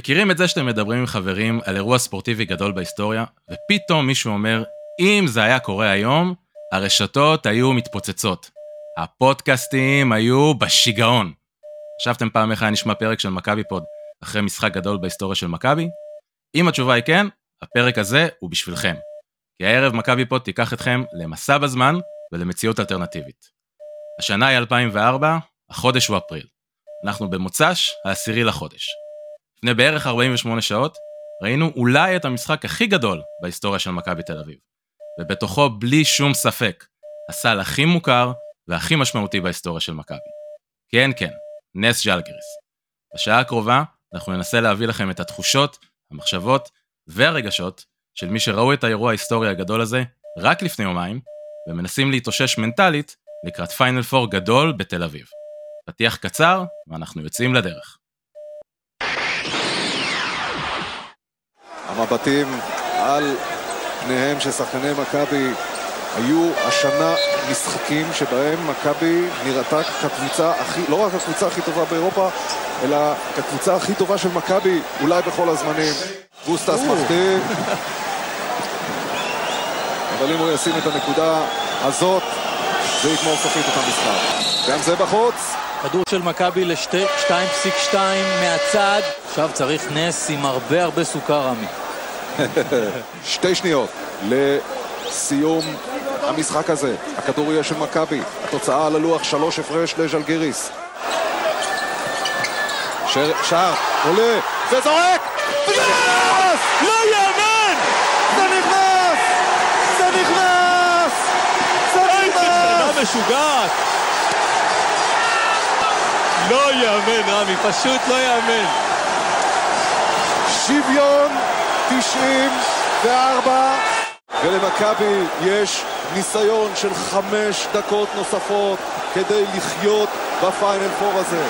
מכירים את זה שאתם מדברים עם חברים על אירוע ספורטיבי גדול בהיסטוריה, ופתאום מישהו אומר, אם זה היה קורה היום, הרשתות היו מתפוצצות. הפודקאסטים היו בשיגעון. חשבתם פעם איך היה נשמע פרק של מכבי פוד אחרי משחק גדול בהיסטוריה של מכבי? אם התשובה היא כן, הפרק הזה הוא בשבילכם. כי הערב מכבי פוד תיקח אתכם למסע בזמן ולמציאות אלטרנטיבית. השנה היא 2004, החודש הוא אפריל. אנחנו במוצ"ש, העשירי לחודש. לפני בערך 48 שעות, ראינו אולי את המשחק הכי גדול בהיסטוריה של מכבי תל אביב. ובתוכו, בלי שום ספק, הסל הכי מוכר והכי משמעותי בהיסטוריה של מכבי. כן, כן, נס ז'לגריס. בשעה הקרובה אנחנו ננסה להביא לכם את התחושות, המחשבות והרגשות של מי שראו את האירוע ההיסטורי הגדול הזה רק לפני יומיים, ומנסים להתאושש מנטלית לקראת פיינל פור גדול בתל אביב. פתיח קצר, ואנחנו יוצאים לדרך. המבטים על פניהם של שחקני מכבי היו השנה משחקים שבהם מכבי נראתה כקבוצה הכי, לא רק הקבוצה הכי טובה באירופה, אלא כקבוצה הכי טובה של מכבי, אולי בכל הזמנים. גוסטס מחטיא. אבל אם הוא ישים את הנקודה הזאת, זה יגמור סופית את המשחק. גם זה בחוץ. כדור של מכבי ל-2.2 מהצד. עכשיו צריך נס עם הרבה הרבה סוכר, רמי. שתי שניות לסיום המשחק הזה. הכדור יהיה של מכבי. התוצאה על הלוח שלוש הפרש לז'לגיריס. שער, עולה, וזורק! נכנס! לא יאמן! זה נכנס! זה נכנס! זה נכנס! משוגעת! לא יאמן, רמי, פשוט לא יאמן. שוויון 94 ולמכבי יש ניסיון של חמש דקות נוספות כדי לחיות בפיינל פור הזה.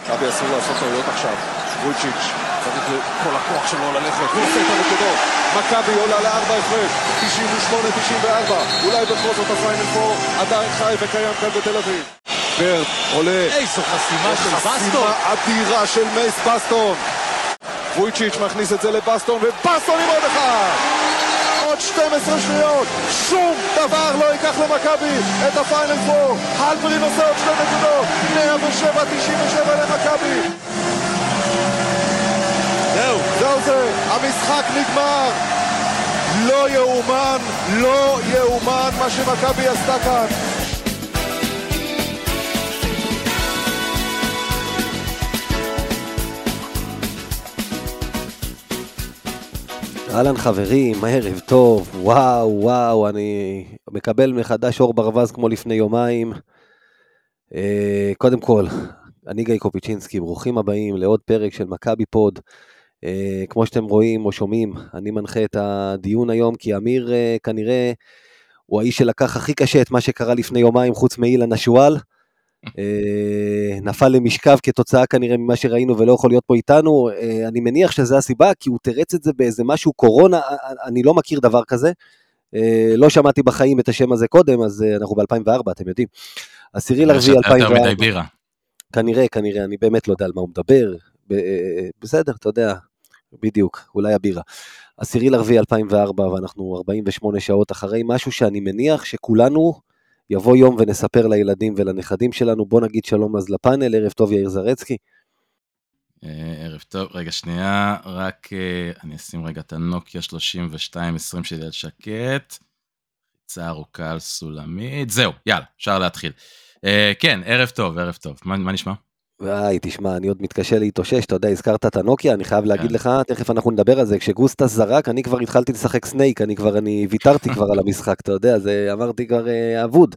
מכבי אסור לעשות טעויות עכשיו. וויצ'יץ' צריך כל הכוח שלו ללכת, הוא עושה את הנקודות. מכבי עולה לארבע הפרש, 98-94. אולי בכל זאת הפיינל פור עדיין חי וקיים כאן בתל אביב. ברד עולה. איזו חסימה של בסטון. חסימה אדירה של מייס בסטון. וויצ'יץ' מכניס את זה לבסטון, ובסטון עם עוד אחד! עוד 12 שניות, שום דבר לא ייקח למכבי את הפיינל פור. הלפרין עושה עוד שתי נקודות, 107-97 למכבי. זהו. זהו זה, המשחק נגמר. לא יאומן, לא יאומן מה שמכבי עשתה כאן. אהלן חברים, ערב טוב, וואו וואו, אני מקבל מחדש אור ברווז כמו לפני יומיים. אה, קודם כל, אני גיא קופיצ'ינסקי, ברוכים הבאים לעוד פרק של מכבי פוד. אה, כמו שאתם רואים או שומעים, אני מנחה את הדיון היום, כי אמיר אה, כנראה הוא האיש שלקח הכי קשה את מה שקרה לפני יומיים, חוץ מאילן השועל. אה, נפל למשכב כתוצאה כנראה ממה שראינו ולא יכול להיות פה איתנו. אה, אני מניח שזה הסיבה, כי הוא תרץ את זה באיזה משהו קורונה, אה, אני לא מכיר דבר כזה. לא שמעתי בחיים את השם הזה קודם, אז אנחנו ב-2004, אתם יודעים. עשירי לרביעי 2004. כנראה, כנראה, אני באמת לא יודע על מה הוא מדבר. בסדר, אתה יודע, בדיוק, אולי הבירה. עשירי לרביעי 2004, ואנחנו 48 שעות אחרי משהו שאני מניח שכולנו יבוא יום ונספר לילדים ולנכדים שלנו. בוא נגיד שלום אז לפאנל, ערב טוב יאיר זרצקי. אה, ערב טוב, רגע שנייה, רק אה, אני אשים רגע את הנוקיה 3220 שלי על שקט. חיצה ארוכה על סולמית, זהו, יאללה, אפשר להתחיל. אה, כן, ערב טוב, ערב טוב, מה נשמע? וואי, תשמע, אני עוד מתקשה להתאושש, אתה יודע, הזכרת את הנוקיה, אני חייב להגיד כן. לך, תכף אנחנו נדבר על זה, כשגוסטס זרק, אני כבר התחלתי לשחק סנייק, אני כבר, אני ויתרתי כבר על המשחק, אתה יודע, זה אמרתי כבר אה, אבוד.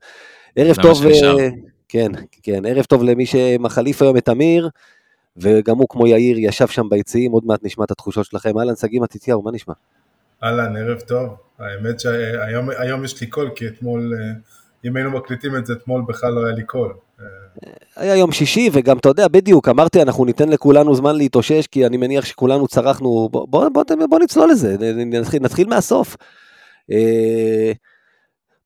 ערב טוב, אה, כן, כן, ערב טוב למי שמחליף היום את אמיר, וגם הוא כמו יאיר ישב שם ביציעים, עוד מעט נשמע את התחושות שלכם. אהלן, שגיא מתתיהו, מה נשמע? אהלן, ערב טוב. האמת שהיום יש לי קול, כי אתמול, אה, אם היינו מקליטים את זה אתמול, בכלל לא היה לי קול. היה יום שישי, וגם, אתה יודע, בדיוק, אמרתי, אנחנו ניתן לכולנו זמן להתאושש, כי אני מניח שכולנו צרחנו, בוא, בוא, בוא, בוא נצלול לזה, נתחיל, נתחיל מהסוף. אה,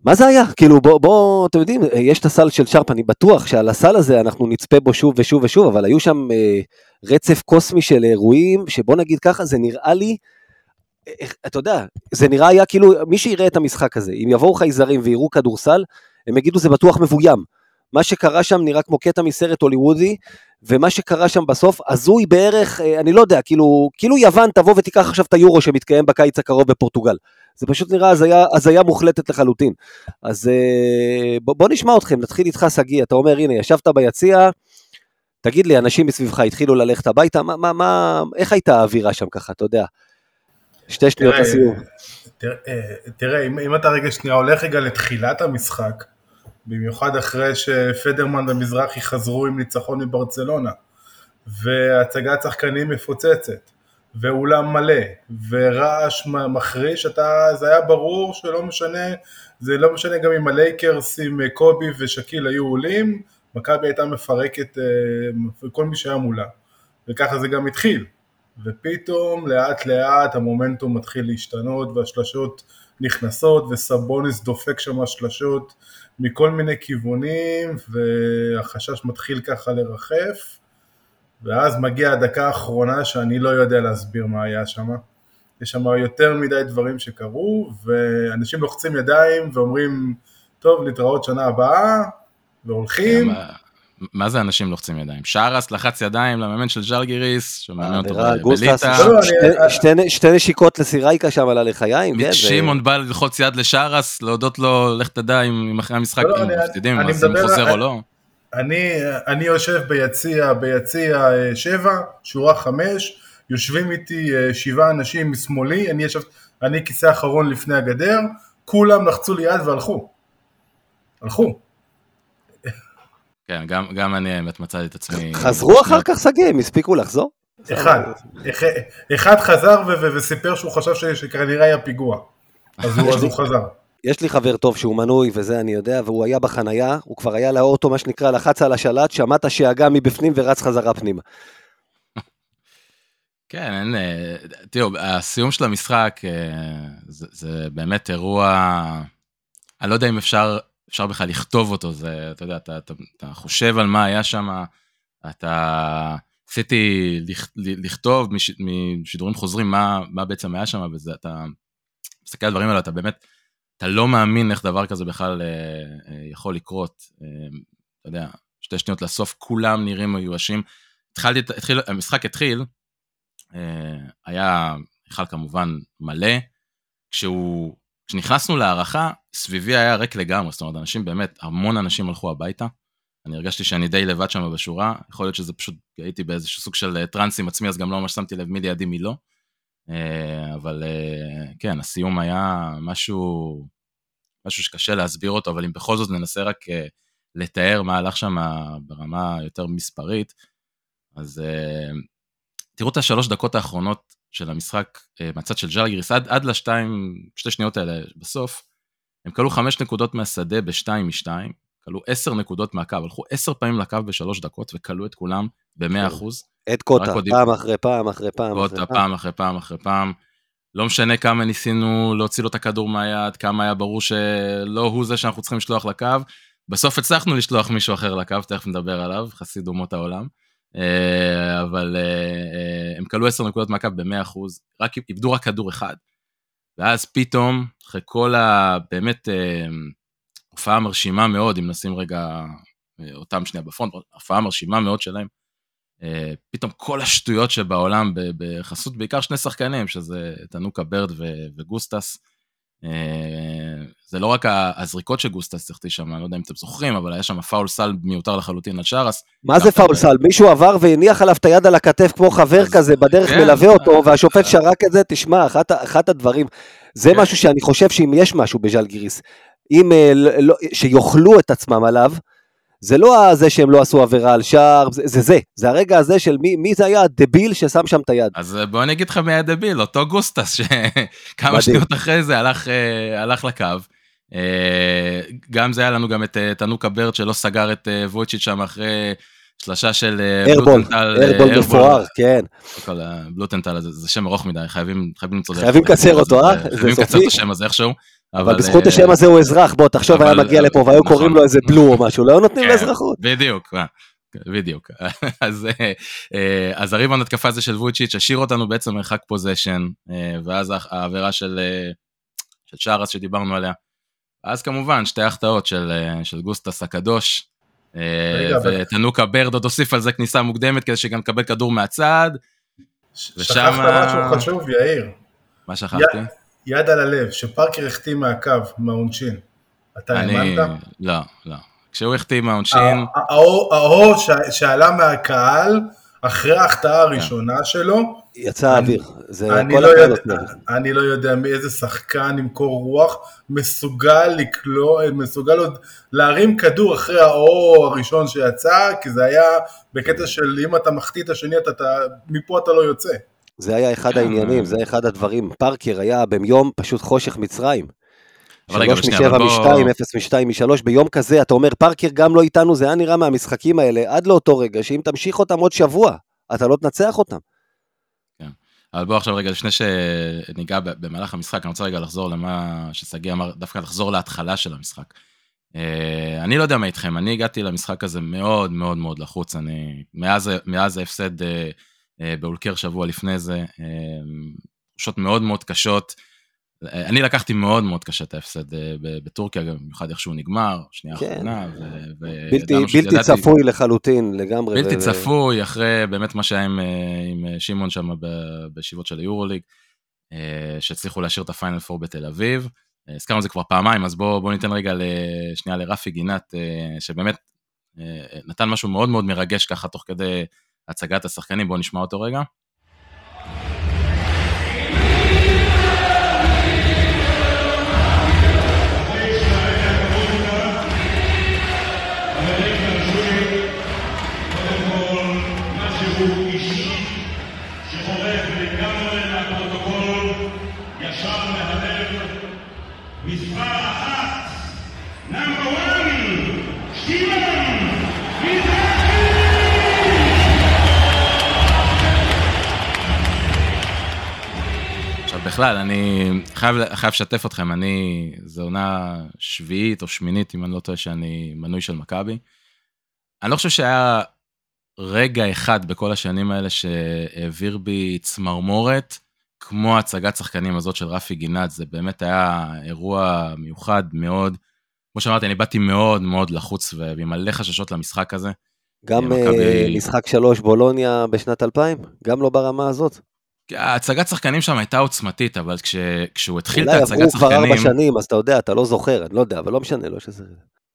מה זה היה? כאילו בוא, בוא, אתם יודעים, יש את הסל של שרפ, אני בטוח שעל הסל הזה אנחנו נצפה בו שוב ושוב ושוב, אבל היו שם אה, רצף קוסמי של אירועים, שבוא נגיד ככה, זה נראה לי, אה, אתה יודע, זה נראה היה כאילו, מי שיראה את המשחק הזה, אם יבואו חייזרים ויראו כדורסל, הם יגידו זה בטוח מבוים. מה שקרה שם נראה כמו קטע מסרט הוליוודי, ומה שקרה שם בסוף הזוי בערך, אה, אני לא יודע, כאילו, כאילו יוון תבוא ותיקח עכשיו את היורו שמתקיים בקיץ הקרוב בפורטוגל. זה פשוט נראה הזיה, הזיה מוחלטת לחלוטין. אז אה, בוא, בוא נשמע אתכם, נתחיל איתך שגיא, אתה אומר, הנה, ישבת ביציע, תגיד לי, אנשים מסביבך התחילו ללכת הביתה, מה, מה, מה, איך הייתה האווירה שם ככה, אתה יודע? שתי שניות לסיום. תראה, תראה אם, אם אתה רגע שנייה הולך רגע לתחילת המשחק, במיוחד אחרי שפדרמן ומזרחי חזרו עם ניצחון מברצלונה, והצגת שחקנים מפוצצת, ואולם מלא, ורעש מחריש, אתה, זה היה ברור שלא משנה, זה לא משנה גם אם הלייקרס עם קובי ושקיל היו עולים, מכבי הייתה מפרקת אה, כל מי שהיה מולה, וככה זה גם התחיל, ופתאום לאט לאט המומנטום מתחיל להשתנות והשלשות נכנסות וסבוניס דופק שם השלשות מכל מיני כיוונים והחשש מתחיל ככה לרחף ואז מגיעה הדקה האחרונה שאני לא יודע להסביר מה היה שם. יש שם יותר מדי דברים שקרו ואנשים לוחצים ידיים ואומרים טוב להתראות שנה הבאה והולכים. מה זה אנשים לוחצים ידיים? שרס לחץ ידיים למאמן של ז'לגיריס, שמאמן אותו בליטא. שתי נשיקות לסירייקה שם עלה לחיים. כן, שמעון בא ללחוץ יד לשרס, להודות לו, לך תדע אם אחרי המשחק הם מפסידים, אז אם חוזר או לא. אני יושב ביציע, ביציע שבע, שורה חמש, יושבים איתי שבעה אנשים משמאלי, אני ישב, אני כיסא אחרון לפני הגדר, כולם לחצו לי יד והלכו. הלכו. כן, גם, גם אני האמת מצאתי את עצמי... חזרו אחר כך שגיא, הם הספיקו לחזור? אחד, אחד חזר וסיפר שהוא חשב שכנראה היה פיגוע, אז הוא, אז הוא חזר. יש לי חבר טוב שהוא מנוי וזה אני יודע, והוא היה בחנייה, הוא כבר היה לאוטו מה שנקרא, לחץ על השלט, שמע את השאגה מבפנים ורץ חזרה פנימה. כן, אין, תראו, הסיום של המשחק זה, זה באמת אירוע, אני לא יודע אם אפשר אפשר בכלל לכתוב אותו, זה, אתה יודע, אתה, אתה, אתה חושב על מה היה שם, אתה... עשיתי לכתוב מש, משידורים חוזרים מה, מה בעצם היה שם, וזה, אתה מסתכל על הדברים האלה, אתה באמת, אתה לא מאמין איך דבר כזה בכלל אה, אה, יכול לקרות. אה, אתה יודע, שתי שניות לסוף, כולם נראים מיואשים. התחלתי, התחיל, המשחק התחיל, היה, היכל כמובן מלא, כשהוא כשנכנסנו להערכה, סביבי היה ריק לגמרי, זאת אומרת, אנשים באמת, המון אנשים הלכו הביתה. אני הרגשתי שאני די לבד שם בשורה, יכול להיות שזה פשוט, הייתי באיזשהו סוג של אה, טראנס עם עצמי, אז גם לא ממש שמתי לב מי לידי מי לא. אה, אבל אה, כן, הסיום היה משהו, משהו שקשה להסביר אותו, אבל אם בכל זאת ננסה רק לתאר מה הלך שם ברמה יותר מספרית, אז תראו את השלוש דקות האחרונות של המשחק אה, מהצד של ג'לגיריס, עד, עד לשתיים, שתי שניות האלה בסוף, הם כלו חמש נקודות מהשדה בשתיים משתיים, כלו עשר נקודות מהקו, הלכו עשר פעמים לקו בשלוש דקות וכלו את כולם במאה אחוז. את קוטה, פעם אחרי פעם אחרי פעם. קוטה, פעם אחרי פעם אחרי פעם. לא משנה כמה ניסינו להוציא לו את הכדור מהיד, כמה היה ברור שלא הוא זה שאנחנו צריכים לשלוח לקו. בסוף הצלחנו לשלוח מישהו אחר לקו, תכף נדבר עליו, חסיד אומות העולם. אה, אבל אה, אה, הם כלו 10 נקודות מהקו ב-100%, רק איבדו רק כדור אחד. ואז פתאום, אחרי כל ה... באמת הופעה מרשימה מאוד, אם נשים רגע אותם שנייה בפרונט, הופעה מרשימה מאוד שלהם, פתאום כל השטויות שבעולם, בחסות בעיקר שני שחקנים, שזה תנוקה ברד וגוסטס, זה לא רק הזריקות שגוסטס החטיא שם, אני לא יודע אם אתם זוכרים, אבל היה שם פאול סל מיותר לחלוטין על שרס. מה זה פאול סל? מישהו עבר והניח עליו את היד על הכתף כמו חבר כזה, בדרך כן, מלווה אותו, והשופט שרק את זה, תשמע, אחת הדברים, זה כן. משהו שאני חושב שאם יש משהו בז'לגיריס, אם, אה, לא, שיאכלו את עצמם עליו, זה לא זה שהם לא עשו עבירה על שער, זה, זה זה, זה הרגע הזה של מי, מי זה היה הדביל ששם שם את היד. אז בוא אני אגיד לך מי הדביל, אותו גוסטס שכמה שניות אחרי זה הלך, אה, הלך לקו. אה, גם זה היה לנו גם את אה, תנוקה ברד שלא סגר את וויצ'יץ' שם אחרי שלושה של בלוטנטל. ארבול מפואר, כן. בלוטנטל זה, זה שם ארוך מדי, חייבים, חייבים למצוא חייבים לקצר אותו, אה? חייבים לקצר את השם הזה איכשהו. אבל בזכות אה, השם הזה הוא אזרח, בוא, תחשוב, היה אבל- מגיע לפה והיו נכון. קוראים לו איזה בלו או משהו, לא היו נותנים לו כן. אזרחות. בדיוק, אה, בדיוק. אז, אה, אה, אז הריבון התקפה הזה של וויצ'יץ' השאיר אותנו בעצם מרחק פוזיישן, ואז העבירה של, אה, של שרס שדיברנו עליה. אז כמובן שתי החטאות של, אה, של גוסטס הקדוש, אה, ותנוקה ברד עוד הוסיף על זה כניסה מוקדמת כדי שגם נקבל כדור מהצד. שכחת משהו חשוב, יאיר. מה שכחתי? יד על הלב, שפארקר החטיא מהקו, מהעונשין. אתה אני... האמנת? לא, לא. כשהוא החטיא מהעונשין, הא- האור שעלה מהקהל אחרי ההחטאה הראשונה שלו, יצא האוויר, זה אני כל לא, יודע. אני לא יודע מאיזה שחקן עם קור רוח מסוגל לקלוע, מסוגל עוד להרים כדור אחרי האור הראשון שיצא, כי זה היה בקטע של אם אתה מחטיא את השני, אתה, אתה, מפה אתה לא יוצא. זה היה אחד כן. העניינים, זה אחד הדברים. פארקר היה ביום פשוט חושך מצרים. שלוש משבע משתיים, אפס משתיים משלוש, ביום כזה, אתה אומר, פארקר גם לא איתנו, זה היה נראה מהמשחקים האלה, עד לאותו רגע, שאם תמשיך אותם עוד שבוע, אתה לא תנצח אותם. אבל בוא עכשיו רגע, לפני שניגע במהלך המשחק, אני רוצה רגע לחזור למה ששגיא אמר, דווקא לחזור להתחלה של המשחק. אה, אני לא יודע מה איתכם, אני הגעתי למשחק הזה מאוד מאוד מאוד לחוץ, אני, מאז, ההפסד אה, אה, באולקר שבוע לפני זה, אה, תחושות מאוד מאוד קשות. אה, אני לקחתי מאוד מאוד קשה את ההפסד אה, בטורקיה, גם במיוחד איך שהוא נגמר, שנייה כן. האחרונה, ו- ו- בלתי, ש- בלתי ידעתי- צפוי לחלוטין, לגמרי. בלתי ו- צפוי, אחרי באמת מה שהיה עם, אה, עם אה, שמעון שם בישיבות של היורוליג, אה, שהצליחו להשאיר את הפיינל פור בתל אביב. אה, הזכרנו את זה כבר פעמיים, אז בואו בוא ניתן רגע שנייה לרפי גינת, אה, שבאמת אה, נתן משהו מאוד מאוד מרגש ככה תוך כדי הצגת השחקנים, בואו נשמע אותו רגע. בכלל, אני חייב, חייב לשתף אתכם, אני, זו עונה שביעית או שמינית, אם אני לא טועה, שאני מנוי של מכבי. אני לא חושב שהיה רגע אחד בכל השנים האלה שהעביר בי צמרמורת, כמו הצגת שחקנים הזאת של רפי גינת, זה באמת היה אירוע מיוחד מאוד. כמו שאמרתי, אני באתי מאוד מאוד לחוץ ועם מלא חששות למשחק הזה. גם מכבי- אה, משחק שלוש בולוניה בשנת 2000, גם לא ברמה הזאת. הצגת שחקנים שם הייתה עוצמתית, אבל כש, כשהוא התחיל את אולי ההצגת עברו כבר שחקנים... ארבע שנים, אז אתה יודע, אתה לא זוכר, אני לא יודע, אבל לא משנה, לא שזה...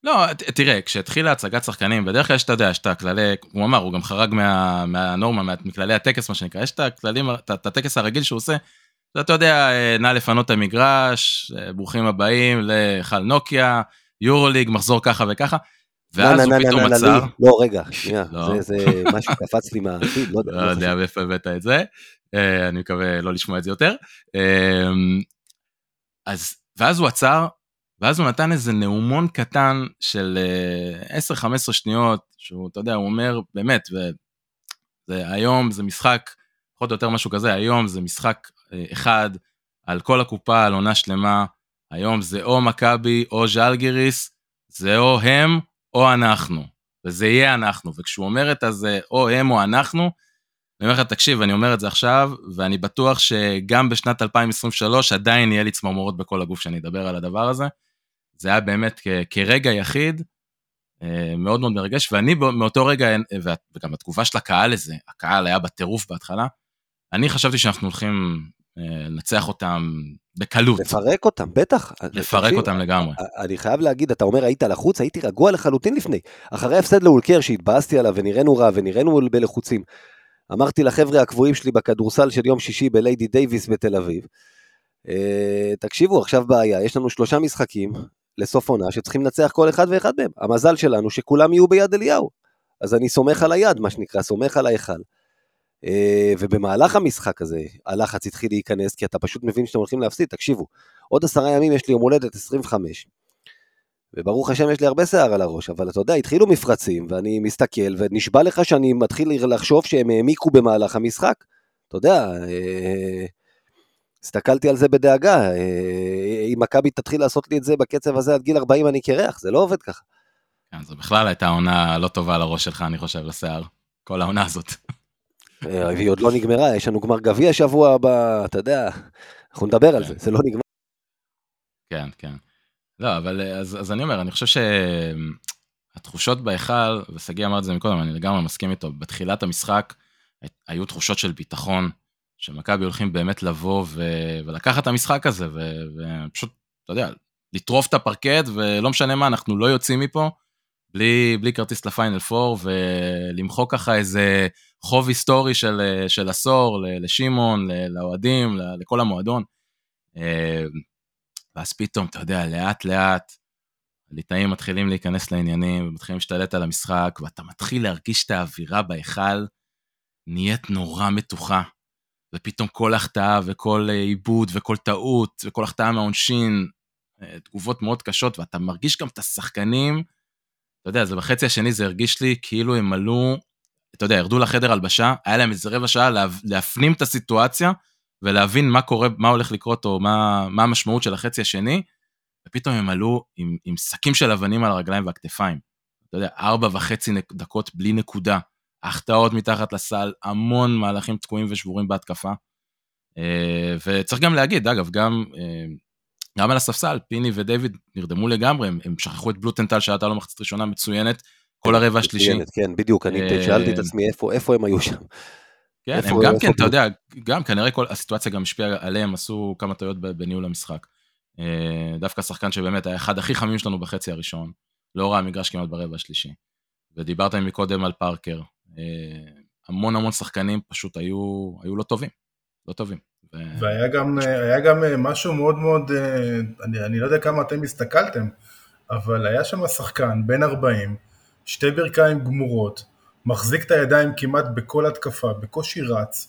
לא, תראה, כשהתחילה הצגת שחקנים, בדרך כלל יש, אתה יודע, יש את הכללי, הוא אמר, הוא גם חרג מה, מהנורמה, מה- מכללי הטקס, מה שנקרא, יש את הכללים, את הטקס הרגיל שהוא עושה, אתה יודע, אה, נא לפנות את המגרש, אה, ברוכים הבאים להיכל נוקיה, יורוליג, מחזור ככה וככה, ואז הוא פתאום עצר. לא, רגע, שנייה, לא. זה- משהו קפץ לי מהעתיד, לא יודע. לא לא יודע. מאיפה הבאת את זה, אני מקווה לא לשמוע את זה יותר. אה, אז, ואז הוא עצר, ואז הוא נתן איזה נאומון קטן של אה, 10-15 שניות, שהוא, אתה יודע, הוא אומר, באמת, וזה, היום זה משחק, פחות או יותר משהו כזה, היום זה משחק אה, אחד על כל הקופה, על עונה שלמה, היום זה או מכבי או ז'לגיריס, זה או הם או אנחנו, וזה יהיה אנחנו, וכשהוא אומר את הזה, או הם או אנחנו, אני אומר לך, תקשיב, אני אומר את זה עכשיו, ואני בטוח שגם בשנת 2023 עדיין יהיה לי צמרמורות בכל הגוף שאני אדבר על הדבר הזה. זה היה באמת כ- כרגע יחיד, אה, מאוד מאוד מרגש, ואני מאותו רגע, אה, וגם התגובה של הקהל לזה, הקהל היה בטירוף בהתחלה, אני חשבתי שאנחנו הולכים אה, לנצח אותם בקלות, לפרק אותם, בטח. לפרק תקשיב, אותם לגמרי. אני חייב להגיד, אתה אומר היית לחוץ, הייתי רגוע לחלוטין לפני. אחרי ההפסד לאולקר שהתבאסתי עליו ונראינו רע ונראינו בלחוצים. אמרתי לחבר'ה הקבועים שלי בכדורסל של יום שישי בליידי דייוויס בתל אביב, אה, תקשיבו, עכשיו בעיה, יש לנו שלושה משחקים לסוף עונה שצריכים לנצח כל אחד ואחד מהם. המזל שלנו שכולם יהיו ביד אליהו. אז אני סומך על היד, מה שנקרא, סומך על ההיכל. אה, ובמהלך המשחק הזה, הלחץ התחיל להיכנס, כי אתה פשוט מבין שאתם הולכים להפסיד. תקשיבו, עוד עשרה ימים יש לי יום הולדת 25. וברוך השם יש לי הרבה שיער על הראש, אבל אתה יודע, התחילו מפרצים, ואני מסתכל, ונשבע לך שאני מתחיל לחשוב שהם העמיקו במהלך המשחק. אתה יודע, אה, הסתכלתי על זה בדאגה, אה, אם מכבי תתחיל לעשות לי את זה בקצב הזה עד גיל 40 אני קרח, זה לא עובד ככה. כן, זו בכלל הייתה עונה לא טובה לראש שלך, אני חושב, לשיער. כל העונה הזאת. אה, והיא עוד לא נגמרה, יש לנו גמר גביע שבוע הבא, אתה יודע, אנחנו נדבר על כן. זה, זה לא נגמר. כן, כן. לא, אבל אה, אז, אז אני אומר, אני חושב שהתחושות בהיכל, ושגיא אמר את זה מקודם, אני לגמרי מסכים איתו, בתחילת המשחק היו תחושות של ביטחון, שמכבי הולכים באמת לבוא ו... ולקחת את המשחק הזה, ו... ופשוט, אתה יודע, לטרוף את הפרקט, ולא משנה מה, אנחנו לא יוצאים מפה בלי, בלי כרטיס לפיינל 4, ולמחוק ככה איזה חוב היסטורי של, של עשור לשמעון, לאוהדים, לכל המועדון. ואז פתאום, אתה יודע, לאט לאט, הליטאים מתחילים להיכנס לעניינים, ומתחילים להשתלט על המשחק, ואתה מתחיל להרגיש את האווירה בהיכל, נהיית נורא מתוחה. ופתאום כל החטאה וכל אה, עיבוד וכל טעות וכל החטאה מהעונשין, אה, תגובות מאוד קשות, ואתה מרגיש גם את השחקנים, אתה יודע, זה בחצי השני זה הרגיש לי כאילו הם עלו, אתה יודע, ירדו לחדר הלבשה, היה להם איזה רבע שעה לה, להפנים את הסיטואציה, ולהבין מה קורה, מה הולך לקרות, או מה, מה המשמעות של החצי השני, ופתאום הם עלו עם, עם שקים של אבנים על הרגליים והכתפיים. אתה יודע, ארבע וחצי דקות בלי נקודה, החטאות מתחת לסל, המון מהלכים תקועים ושבורים בהתקפה. אה, וצריך גם להגיד, אגב, גם, אה, גם על הספסל, פיני ודייוויד נרדמו לגמרי, הם, הם שכחו את בלוטנטל שהייתה לו מחצית ראשונה מצוינת, כל הרבע השלישי. כן, בדיוק, אני אה, שאלתי את עצמי איפה- איפה הם היו שם. כן, איפה- הם גם איפה כן, אתה? יודע, גם כנראה כל הסיטואציה גם השפיעה עליהם, עשו כמה טעויות ב- בניהול המשחק. אה, דווקא שחקן שבאמת היה אחד הכי חמים שלנו בחצי הראשון, לא ראה מגרש כמעט ברבע השלישי. ודיברת מקודם על פארקר. אה, המון המון שחקנים פשוט היו, היו לא טובים. לא טובים. ו... והיה גם, היה גם אה, משהו מאוד מאוד, אה, אני, אני לא יודע כמה אתם הסתכלתם, אבל היה שם שחקן בן 40, שתי ברכיים גמורות, מחזיק את הידיים כמעט בכל התקפה, בקושי רץ,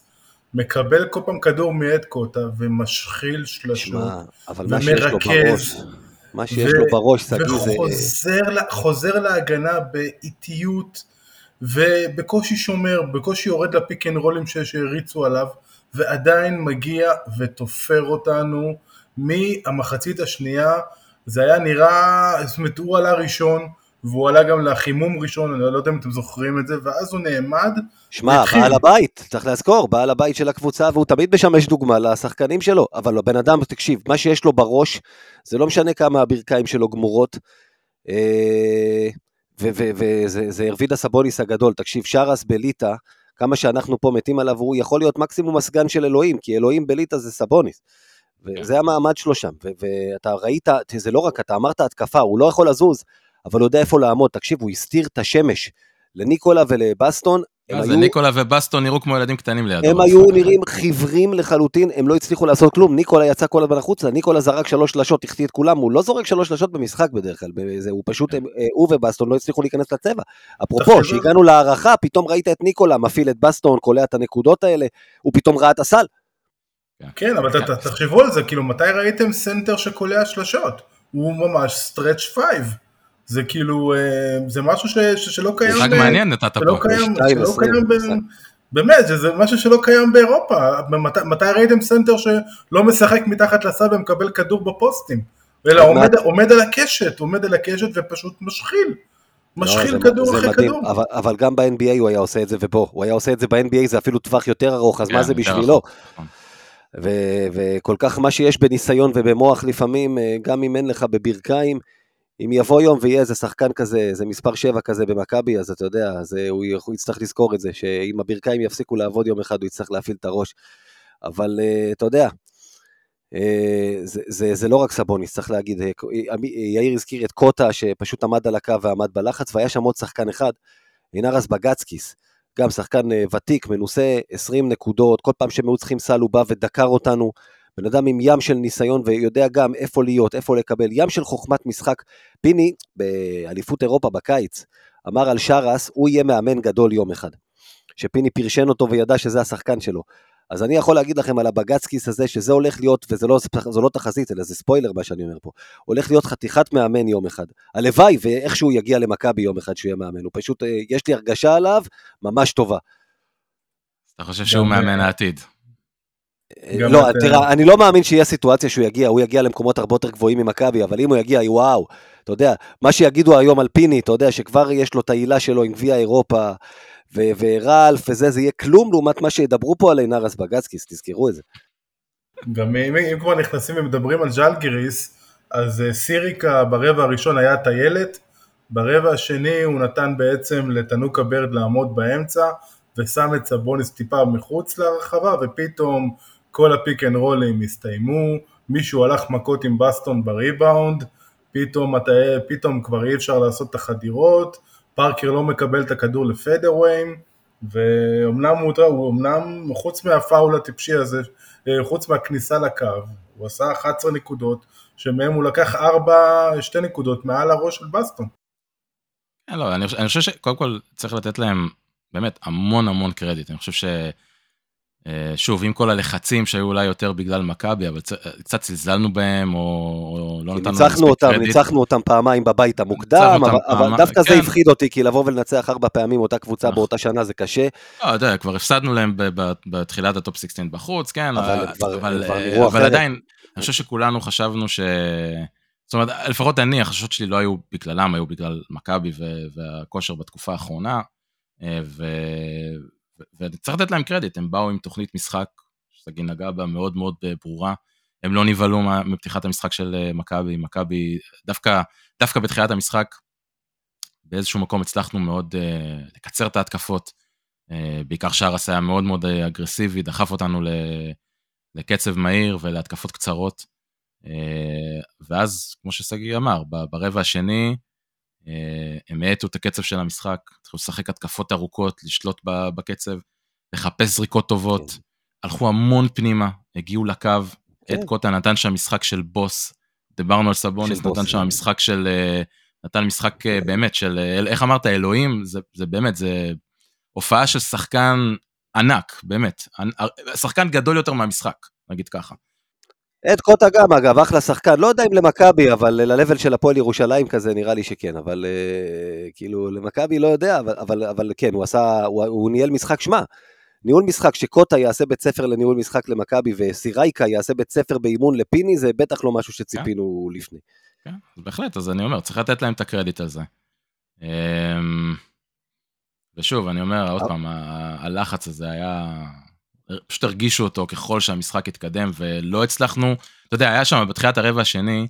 מקבל כל פעם כדור מאדקוטה ומשחיל שלשות, אבל מה שיש לו ומרכז, בראש, מה שיש ו- לו בראש, שגיא, זה... וחוזר לה- חוזר להגנה באיטיות, ובקושי שומר, בקושי יורד לפיק אנד רולים שהריצו עליו, ועדיין מגיע ותופר אותנו מהמחצית השנייה, זה היה נראה, זאת אומרת הוא עלה ראשון, והוא עלה גם לחימום ראשון, אני לא יודע אם אתם זוכרים את זה, ואז הוא נעמד, שמע. בעל הבית, צריך לזכור, בעל הבית של הקבוצה, והוא תמיד משמש דוגמה לשחקנים שלו, אבל הבן אדם, תקשיב, מה שיש לו בראש, זה לא משנה כמה הברכיים שלו גמורות, אה, וזה זה הרבידה סבוניס הגדול, תקשיב, שרס בליטא, כמה שאנחנו פה מתים עליו, הוא יכול להיות מקסימום הסגן של אלוהים, כי אלוהים בליטא זה סבוניס. וזה המעמד שלו שם, ו- ואתה ראית, זה לא רק, אתה אמרת התקפה, הוא לא יכול לזוז, אבל הוא יודע איפה לעמוד, תקשיב, הוא הסתיר את השמש לניקולה ולבסטון, הם אז היו- ניקולה ובסטון נראו כמו ילדים קטנים לידו. הם היו נראים חיוורים לחלוטין, הם לא הצליחו לעשות כלום, ניקולה יצא כל הזמן החוצה, ניקולה זרק שלוש שלשות, החטיא את כולם, הוא לא זורק שלוש שלשות במשחק בדרך כלל, זה, הוא פשוט, הם, אה, הוא ובסטון לא הצליחו להיכנס לצבע. אפרופו, תחשבו- שהגענו להערכה, פתאום ראית את ניקולה מפעיל את בסטון, קולע את הנקודות האלה, הוא פתאום ראה את הסל. כן, אבל ת- ת- תחשבו על זה, כאילו מתי ראיתם סנטר שקולע שלשות? הוא ממש stretch five. זה כאילו, אה, זה משהו ש, ש, שלא קיים, משחק ב- מעניין נתת שלא פה. קיים, בשתיים שלא קיים, ב-. באמת, זה, זה משהו שלא קיים באירופה. מת, מתי ראיתם סנטר שלא משחק מתחת לסל ומקבל כדור בפוסטים? אלא עומד. עומד על הקשת, עומד על הקשת ופשוט משחיל. משחיל לא, זה- כדור זה אחרי מדהים, כדור. אבל, אבל גם ב-NBA הוא היה עושה את זה, ובוא, הוא היה עושה את זה ב-NBA, זה אפילו טווח יותר ארוך, אז כן, מה זה בשבילו? נכון. ו- וכל כך מה שיש בניסיון ובמוח לפעמים, אה, גם אם אין לך בברכיים, אם יבוא יום ויהיה איזה שחקן כזה, איזה מספר 7 כזה במכבי, אז אתה יודע, אז אה, הוא, יצטרך לזכור את זה, שאם הברכיים יפסיקו לעבוד יום אחד, הוא יצטרך להפעיל את הראש. אבל אה, אתה יודע, אה, זה, זה, זה לא רק סבוניס, צריך להגיד, יאיר הזכיר את קוטה שפשוט עמד על הקו ועמד בלחץ, והיה שם עוד שחקן אחד, אינרס בגצקיס, גם שחקן ותיק, מנוסה, 20 נקודות, כל פעם שהם היו צריכים סל הוא בא ודקר אותנו, בן אדם עם ים של ניסיון ויודע גם איפה להיות, איפה לקבל, ים של חוכמת משחק. פיני, באליפות אירופה בקיץ, אמר על שרס, הוא יהיה מאמן גדול יום אחד. שפיני פרשן אותו וידע שזה השחקן שלו. אז אני יכול להגיד לכם על הבגצקיס הזה, שזה הולך להיות, וזה לא, לא תחזית, אלא זה ספוילר מה שאני אומר פה, הולך להיות חתיכת מאמן יום אחד. הלוואי ואיכשהו יגיע למכבי יום אחד שהוא יהיה מאמן, הוא פשוט, אה, יש לי הרגשה עליו ממש טובה. אתה חושב שהוא גם, מאמן אה, העתיד. לא, את, תראה, אני לא מאמין שיהיה סיטואציה שהוא יגיע, הוא יגיע למקומות הרבה יותר גבוהים ממכבי, אבל אם הוא יגיע, וואו, אתה יודע, מה שיגידו היום על פיני, אתה יודע, שכבר יש לו את העילה שלו עם גביע אירופה, ו- ורלף וזה, זה יהיה כלום לעומת מה שידברו פה על איינרס בגאצקיס, תזכרו את זה. גם אם, אם כבר נכנסים ומדברים על ז'לגיריס, אז אה, סירייקה ברבע הראשון היה טיילת, ברבע השני הוא נתן בעצם לתנוקה ברד לעמוד באמצע, ושם את סבוניס טיפה מחוץ לרחבה, ופתאום כל הפיק אנד רולים הסתיימו, מישהו הלך מכות עם בסטון בריבאונד, פתאום, אתה, פתאום כבר אי אפשר לעשות את החדירות, פארקר לא מקבל את הכדור לפדרוויים, ואומנם הוא, הוא אמנם, חוץ מהפאול הטיפשי הזה, אה, חוץ מהכניסה לקו, הוא עשה 11 נקודות, שמהם הוא לקח 4, 2 נקודות מעל הראש של בסטון. לא, אני, אני חושב שקודם כל צריך לתת להם באמת המון המון קרדיט. אני חושב ש... שוב, עם כל הלחצים שהיו אולי יותר בגלל מכבי, אבל צ- קצת זלזלנו בהם, או, לא נתנו מספיק אותם, קרדיט. ניצחנו אותם פעמיים בבית המוקדם, אותם אבל, אבל פעמיים, דווקא זה כן. הפחיד אותי, כי לבוא ולנצח ארבע פעמים אותה קבוצה נכון. באותה שנה זה קשה. לא, אתה יודע, כבר הפסדנו להם בתחילת הטופ 16 בחוץ, כן, אבל אבל, אבל, אה, אבל. עדיין, אני חושב שכולנו חשבנו ש... זאת אומרת, לפחות אני, החששות שלי לא היו בגללם, היו בגלל מכבי והכושר בתקופה האחרונה, אה, ו- וצריך לתת להם קרדיט, הם באו עם תוכנית משחק, שסגי נגע בה מאוד מאוד אה, ברורה, הם לא נבהלו מפתיחת המשחק של אה, מכבי, מכבי, דווקא, דווקא בתחילת המשחק, באיזשהו מקום הצלחנו מאוד אה, לקצר את ההתקפות, אה, בעיקר שרס היה מאוד מאוד אגרסיבי, דחף אותנו ל- לקצב מהיר ולהתקפות קצרות. אה, ואז, כמו ששגיא אמר, ברבע השני, הם האטו את הקצב של המשחק, התחילו לשחק התקפות ארוכות, לשלוט בקצב, לחפש זריקות טובות, כן. הלכו המון פנימה, הגיעו לקו, כן. אד קוטה נתן שם משחק של בוס, דיברנו על סבוניס, של בוס, נתן שם כן. משחק של, אה, נתן משחק אה, באמת של, אה, איך אמרת, אלוהים, זה, זה באמת, זה הופעה של שחקן ענק, באמת, שחקן גדול יותר מהמשחק, נגיד ככה. אד קוטה גם, אגב, אחלה שחקן, לא יודע אם למכבי, אבל ל-level של הפועל ירושלים כזה, נראה לי שכן, אבל אה, כאילו, למכבי לא יודע, אבל, אבל, אבל כן, הוא עשה, הוא, הוא ניהל משחק, שמע, ניהול משחק שקוטה יעשה בית ספר לניהול משחק למכבי, וסירייקה יעשה בית ספר באימון לפיני, זה בטח לא משהו שציפינו לפני. כן, אז בהחלט, אז אני אומר, צריך לתת להם את הקרדיט על זה. אמ, ושוב, אני אומר, עוד פעם, ה- הלחץ הזה היה... פשוט הרגישו אותו ככל שהמשחק התקדם, ולא הצלחנו, אתה יודע, היה שם בתחילת הרבע השני,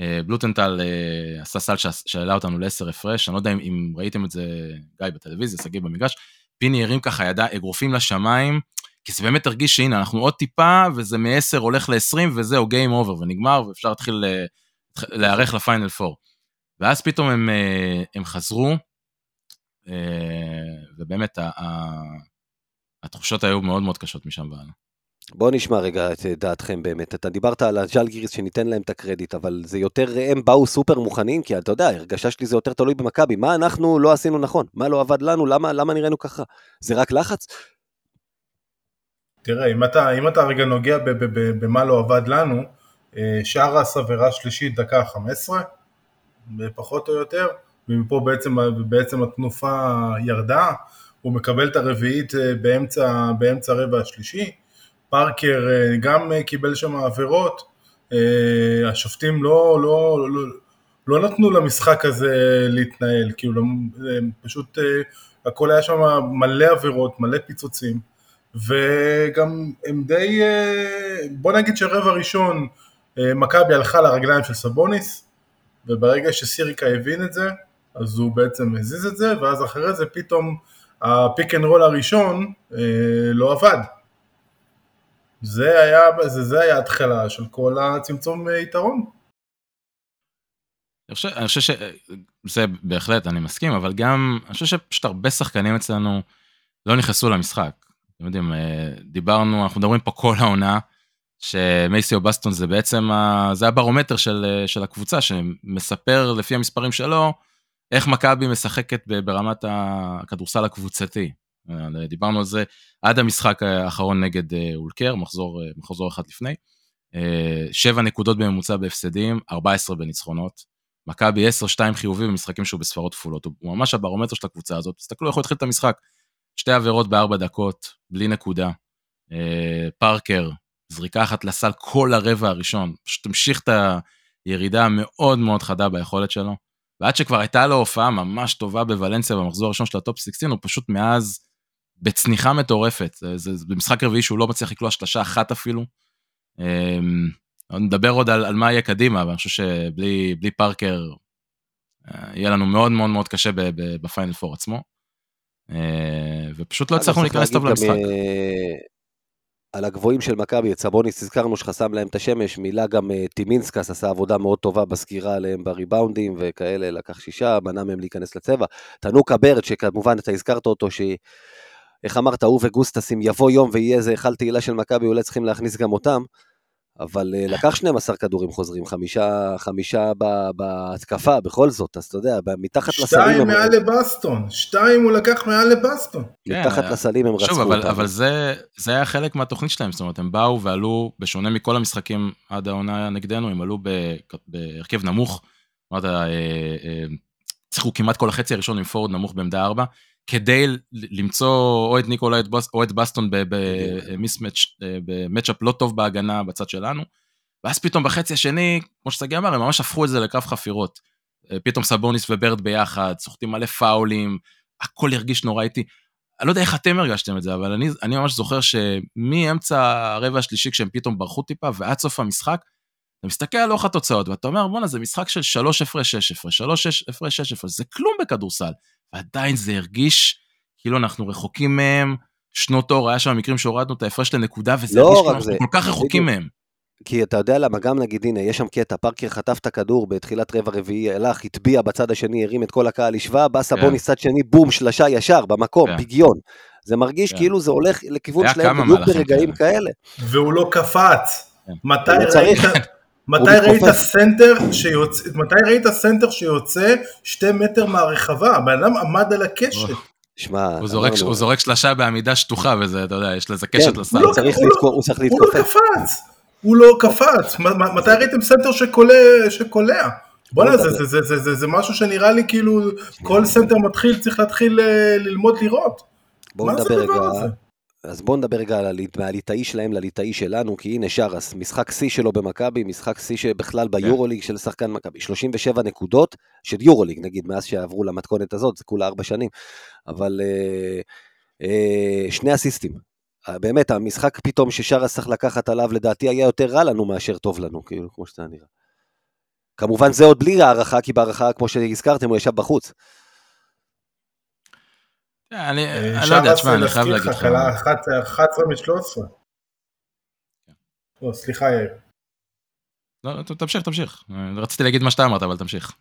אה, בלוטנטל אה, עשה סל שה- שהעלה אותנו לעשר הפרש, אני לא יודע אם, אם ראיתם את זה, גיא, בטלוויזיה, שגיא במגרש, פיני הרים ככה ידיים, אגרופים לשמיים, כי זה באמת הרגיש שהנה, אנחנו עוד טיפה, וזה מ-10 הולך ל-20, וזהו, game over, ונגמר, ואפשר להתחיל אה, להיערך לפיינל 4. ואז פתאום הם, הם חזרו, ובאמת התחושות היו מאוד מאוד קשות משם והלאה. בואו נשמע רגע את דעתכם באמת. אתה דיברת על הז'לגיריס שניתן להם את הקרדיט, אבל זה יותר, הם באו סופר מוכנים, כי אתה יודע, הרגשה שלי זה יותר תלוי במכבי. מה אנחנו לא עשינו נכון? מה לא עבד לנו? למה, למה נראינו ככה? זה רק לחץ? תראה, אם אתה, אם אתה רגע נוגע ב- ב- ב- במה לא עבד לנו, אה, שרס עבירה שלישית דקה 15, פחות או יותר, ומפה בעצם, בעצם התנופה ירדה, הוא מקבל את הרביעית אה, באמצע, באמצע הרבע השלישי, פארקר אה, גם אה, קיבל שם עבירות, השופטים לא, לא, לא, לא נתנו למשחק הזה להתנהל, כאילו לא- פשוט, הכל היה שם מלא עבירות, מלא פיצוצים, וגם הם די, בוא נגיד שרבע ראשון מכבי הלכה לרגליים של סבוניס, וברגע שסירייקה הבין את זה, אז הוא בעצם הזיז את זה, ואז אחרי זה פתאום הפיק אנד רול הראשון אה, לא עבד. זה היה, זה, זה היה התחלה של כל הצמצום אה, יתרון. אני חושב, אני חושב שזה בהחלט, אני מסכים, אבל גם, אני חושב שפשוט הרבה שחקנים אצלנו לא נכנסו למשחק. אתם יודעים, אה, דיברנו, אנחנו מדברים פה כל העונה, שמייסיו בסטון זה בעצם, ה, זה הברומטר של, אה, של הקבוצה, שמספר לפי המספרים שלו, איך מכבי משחקת ברמת הכדורסל הקבוצתי. אה, דיברנו על זה עד המשחק האחרון נגד אה, אולקר, מחזור, אה, מחזור אחד לפני. שבע נקודות בממוצע בהפסדים, 14 בניצחונות. מכבי 10-2 חיובי במשחקים שהוא בספרות כפולות. הוא ממש הברומטר של הקבוצה הזאת. תסתכלו איך הוא התחיל את המשחק. שתי עבירות בארבע דקות, בלי נקודה. פארקר, זריקה אחת לסל כל הרבע הראשון, פשוט המשיך את הירידה המאוד מאוד חדה ביכולת שלו. ועד שכבר הייתה לו הופעה ממש טובה בוולנסיה במחזור הראשון של הטופ 16, הוא פשוט מאז בצניחה מטורפת. זה, זה, זה במשחק רביעי שהוא לא מצליח לקלוע שלשה אחת אפילו. אמ, נדבר עוד על, על מה יהיה קדימה, אבל אני חושב שבלי פארקר אה, יהיה לנו מאוד מאוד מאוד קשה בפיינל פור עצמו. אה, ופשוט לא הצלחנו להיכנס טוב למשחק. אה, על הגבוהים של מכבי, את סבוניס הזכרנו שחסם להם את השמש, מילה גם טימינסקס עשה עבודה מאוד טובה בסגירה עליהם בריבאונדים וכאלה, לקח שישה, מנע מהם להיכנס לצבע. תנוקה ברד, שכמובן אתה הזכרת אותו, ש... איך אמרת, הוא וגוסטס, אם יבוא יום ויהיה איזה היכל תהילה של מכבי, אולי צריכים להכניס גם אותם. אבל אה, לקח 12 כדורים חוזרים, חמישה, חמישה בהתקפה, בכל זאת, אז אתה יודע, מתחת שתיים לסלים... שתיים מעל לבסטון, שתיים הוא לקח מעל לבסטון. מתחת כן, לסלים הם רצו אותם. שוב, אבל, אבל זה, זה היה חלק מהתוכנית שלהם, זאת אומרת, הם באו ועלו, בשונה מכל המשחקים עד העונה נגדנו, הם עלו בהרכב נמוך, אמרת, אה, אה, שיחקו כמעט כל החצי הראשון עם פורוורד נמוך בעמדה 4, כדי למצוא או את ניקולה או את בסטון ב matchup לא טוב בהגנה בצד שלנו. ואז פתאום בחצי השני, כמו ששגיא אמר, הם ממש הפכו את זה לקרב חפירות. אה, פתאום סבוניס וברד ביחד, סוחטים מלא פאולים, הכל הרגיש נורא איטי. אני לא יודע איך אתם הרגשתם את זה, אבל אני, אני ממש זוכר שמאמצע הרבע השלישי, כשהם פתאום ברחו טיפה, ועד סוף המשחק, אתה מסתכל על לוח התוצאות, ואתה אומר, בואנה, זה משחק של שלוש הפרש, שש הפרש, שלוש הפרש, שש הפרש, זה כלום בכדורסל. ועדיין זה הרגיש כאילו אנחנו רחוקים מהם, שנות אור, היה שם מקרים שהורדנו את ההפרש לנקודה, וזה לא הרגיש כאילו אנחנו כל כך רחוקים מהם. כי אתה יודע למה, גם נגיד, הנה, יש שם קטע, פארקר חטף את הכדור בתחילת רבע רביעי, הלך, הטביע בצד השני, הרים את כל הקהל, השווה, בא סבוניס כן. צד שני, בום, שלשה ישר, במקום, כן. פגיון. זה מרגיש כן. כאילו זה הולך לכיוון שלהם בדיוק ברגעים כאלה. והוא לא קפץ. מתי ראית... מתי ראית סנטר שיוצא, מתי ראית סנטר שיוצא שתי מטר מהרחבה? הבן אדם עמד על הקשת. שמע, הוא זורק, הוא זורק שלשה בעמידה שטוחה וזה, אתה יודע, יש לזה קשת כן, לסל. הוא, צריך הוא, לתקוף, הוא צריך להתכופף. הוא לא קפץ, הוא לא קפץ. מתי ראיתם סנטר שקולע? בוא'נה, זה, זה, זה, זה, זה, זה משהו שנראה לי כאילו כל סנטר מתחיל, צריך להתחיל אה, ללמוד לראות. בואו נדבר רגע, אז בואו נדבר רגע על מהליטאי שלהם לליטאי שלנו, כי הנה שרס, משחק שיא שלו במכבי, משחק שיא שבכלל ביורוליג של שחקן מכבי, 37 נקודות של יורוליג, נגיד, מאז שעברו למתכונת הזאת, זה כולה ארבע שנים, אבל אה, אה, שני אסיסטים. אה, באמת, המשחק פתאום ששרס צריך לקחת עליו, לדעתי היה יותר רע לנו מאשר טוב לנו, כאילו, כמו שאתה נראה. כמובן זה עוד בלי הערכה, כי בהערכה, כמו שהזכרתם, הוא ישב בחוץ. אני אה, לא יודע, תשמע, אני חייב להגיד לך. 11 מ-13. לא, סליחה יאיר. לא, תמשיך, תמשיך. רציתי להגיד מה שאתה אמרת, אבל תמשיך.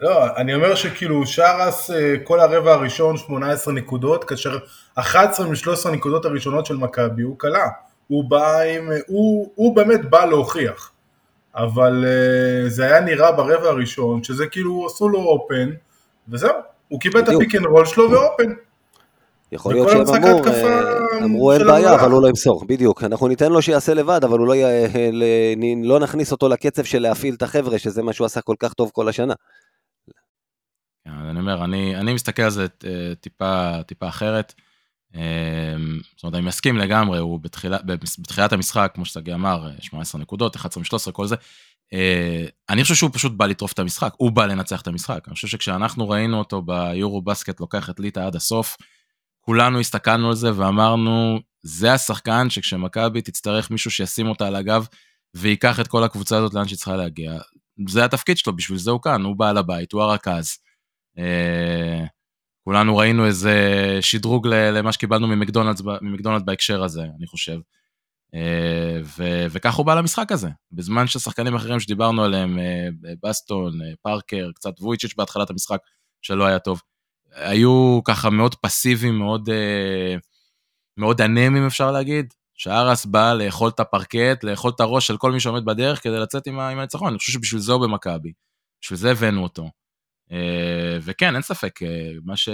לא, אני אומר שכאילו שרס אה, כל הרבע הראשון 18 נקודות, כאשר 11 מ-13 הנקודות הראשונות של מכבי הוא קלה. הוא בא עם, הוא, הוא באמת בא להוכיח. אבל זה היה נראה ברבע הראשון, שזה כאילו עשו לו open, וזהו, הוא קיבל את הפיק אנד רול שלו ו open. יכול להיות שהם אמרו, אה, אמרו אין בעיה, אבל הוא לא ימסור, בדיוק. אנחנו ניתן לו שיעשה לבד, אבל לא, לא נכניס אותו לקצב של להפעיל את החבר'ה, שזה מה שהוא עשה כל כך טוב כל השנה. כן, אני אומר, אני, אני מסתכל על זה אה, טיפה, טיפה אחרת. אה, זאת אומרת, אני מסכים לגמרי, הוא בתחילה, בתחילת המשחק, כמו שסגי אמר, 18 נקודות, 11 מ-13, כל זה. אה, אני חושב שהוא פשוט בא לטרוף את המשחק, הוא בא לנצח את המשחק. אני חושב שכשאנחנו ראינו אותו ביורו בסקט לוקח את ליטא עד הסוף, כולנו הסתכלנו על זה ואמרנו, זה השחקן שכשמכבי תצטרך מישהו שישים אותה על הגב וייקח את כל הקבוצה הזאת לאן שהיא צריכה להגיע. זה התפקיד שלו, בשביל זה הוא כאן, הוא בעל הבית, הוא הרכז. אה, כולנו ראינו איזה שדרוג למה שקיבלנו ממקדונלדס בהקשר הזה, אני חושב. אה, ו- וכך הוא בא למשחק הזה, בזמן ששחקנים אחרים שדיברנו עליהם, אה, בסטון, אה, פארקר, קצת וויצ'יץ' בהתחלת המשחק, שלא היה טוב, היו ככה מאוד פסיביים, מאוד, מאוד אנמים אפשר להגיד, שארס בא לאכול את הפרקט, לאכול את הראש של כל מי שעומד בדרך כדי לצאת עם הניצחון, אני חושב שבשביל זה הוא במכבי, בשביל זה הבאנו אותו. וכן, אין ספק, מה ש...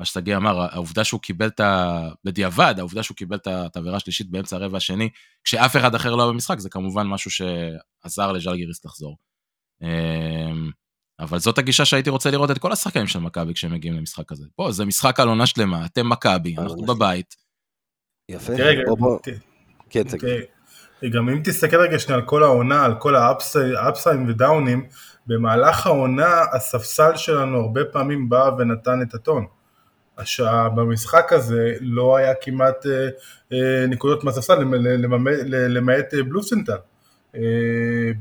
מה ששגיא אמר, העובדה שהוא קיבל את ה... בדיעבד, העובדה שהוא קיבל את העבירה השלישית באמצע הרבע השני, כשאף אחד אחר לא היה במשחק, זה כמובן משהו שעזר לז'לגיריס לחזור. אמ, אבל זאת הגישה שהייתי רוצה לראות את כל השחקנים של מכבי כשהם מגיעים למשחק הזה. פה, זה משחק על עונה שלמה, אתם מכבי, אנחנו בבית. יפה. תראה, בוא, בוא. כן, תגיד. גם אם תסתכל רגע שנייה על כל העונה, על כל האפסיים ודאונים, במהלך העונה הספסל שלנו הרבה פעמים בא ונתן את הטון. הש... במשחק הזה לא היה כמעט אה, אה, נקודות מהספסל למ- למ- למעט אה, בלוסנטל.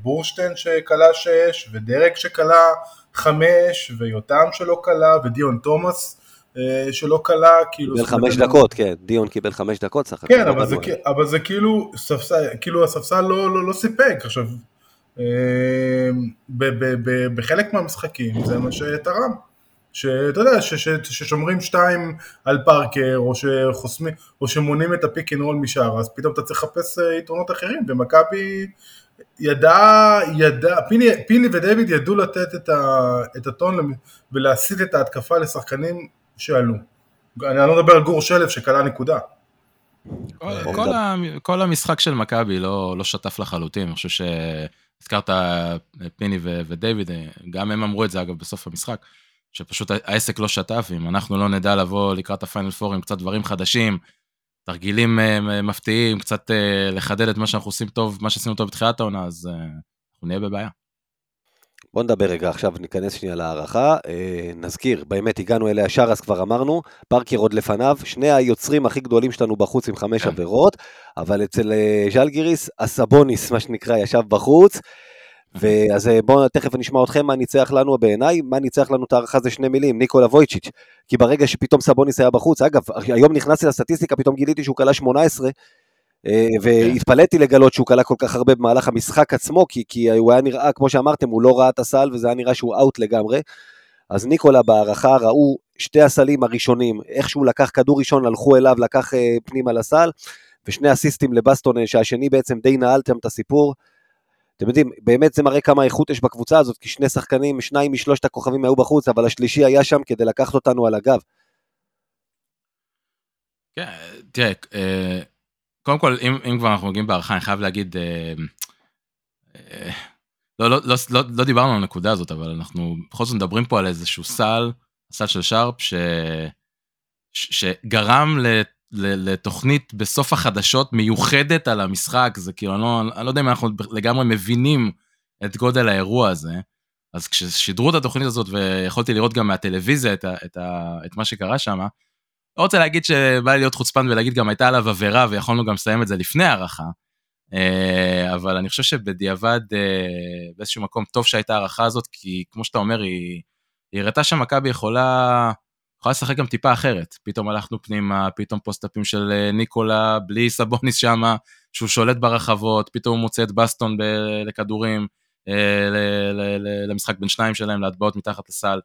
בורשטיין שכלה 6 ודרק שכלה 5 ויותם שלא כלה ודיון תומאס שלא כלה כאילו קיבל חמש דקות, כן, דיון קיבל חמש דקות סך הכל. כן, לא אבל זה, כ- אבל זה כאילו, ספסל, כאילו הספסל לא, לא, לא סיפק. עכשיו, ב, ב, ב, בחלק מהמשחקים זה מה שתרם. שאתה יודע, ש, ש, ששומרים שתיים על פארקר, או שחוסמים, או שמונים את הפיק אנד רול משאר, אז פתאום אתה צריך לחפש אה, יתרונות אחרים, ומכבי ידע, ידע, פיני, פיני ודייוויד ידעו לתת את, ה, את הטון ולהסיט את ההתקפה לשחקנים שעלו. אני לא מדבר על גור שלף שקלע נקודה. כל, אה, כל. ה, כל המשחק של מכבי לא, לא שטף לחלוטין, אני חושב שהזכרת פיני ו- ודייוויד, גם הם אמרו את זה אגב בסוף המשחק, שפשוט העסק לא שטף, אם אנחנו לא נדע לבוא לקראת הפיינל פור עם קצת דברים חדשים, תרגילים אה, מפתיעים, קצת אה, לחדד את מה שאנחנו עושים טוב, מה שעשינו טוב בתחילת העונה, אז אה, אנחנו נהיה בבעיה. בוא נדבר רגע עכשיו, ניכנס שנייה להערכה. אה, נזכיר, באמת הגענו אליה ישר, אז כבר אמרנו, פארקר עוד לפניו, שני היוצרים הכי גדולים שלנו בחוץ עם חמש כן. עבירות, אבל אצל אה, ז'לגיריס, הסבוניס, מה שנקרא, ישב בחוץ. ואז אה, בואו תכף נשמע אתכם מה ניצח לנו בעיניי, מה ניצח לנו את ההערכה זה שני מילים, ניקולה וויצ'יץ', כי ברגע שפתאום סבוניס היה בחוץ, אגב, היום נכנסתי לסטטיסטיקה, פתאום גיליתי שהוא כלה 18, אה, והתפלאתי לגלות שהוא כלה כל כך הרבה במהלך המשחק עצמו, כי, כי הוא היה נראה, כמו שאמרתם, הוא לא ראה את הסל וזה היה נראה שהוא אאוט לגמרי. אז ניקולה בהערכה ראו שתי הסלים הראשונים, איך שהוא לקח כדור ראשון, הלכו אליו, לקח אה, פנימה לסל, ושני אסיסטים לבסטון, שהשני בעצם די נעלתם את הסיפור. אתם יודעים, באמת זה מראה כמה איכות יש בקבוצה הזאת, כי שני שחקנים, שניים משלושת הכוכבים היו בחוץ, אבל השלישי היה שם כדי לקחת אותנו על הגב. כן, תראה, אה, קודם כל, אם, אם כבר אנחנו מגיעים בהערכה, אני חייב להגיד, אה, אה, לא, לא, לא, לא, לא דיברנו על הנקודה הזאת, אבל אנחנו בכל זאת מדברים פה על איזשהו סל, סל של שרפ, ש, ש, שגרם ל, ל, לתוכנית בסוף החדשות מיוחדת על המשחק, זה כאילו, אני לא, אני לא יודע אם אנחנו לגמרי מבינים את גודל האירוע הזה. אז כששידרו את התוכנית הזאת ויכולתי לראות גם מהטלוויזיה את, ה, את, ה, את מה שקרה שם, לא רוצה להגיד שבא לי להיות חוצפן ולהגיד גם הייתה עליו עבירה ויכולנו גם לסיים את זה לפני הערכה, אה, אבל אני חושב שבדיעבד אה, באיזשהו מקום טוב שהייתה הערכה הזאת, כי כמו שאתה אומר, היא, היא הראתה שמכבי יכולה, יכולה לשחק גם טיפה אחרת. פתאום הלכנו פנימה, פתאום פוסט-אפים של אה, ניקולה, בלי סבוניס שמה, שהוא שולט ברחבות, פתאום הוא מוצא את בסטון ב- לכדורים, ל- ל- ל- למשחק בין שניים שלהם, להטבעות מתחת לסל.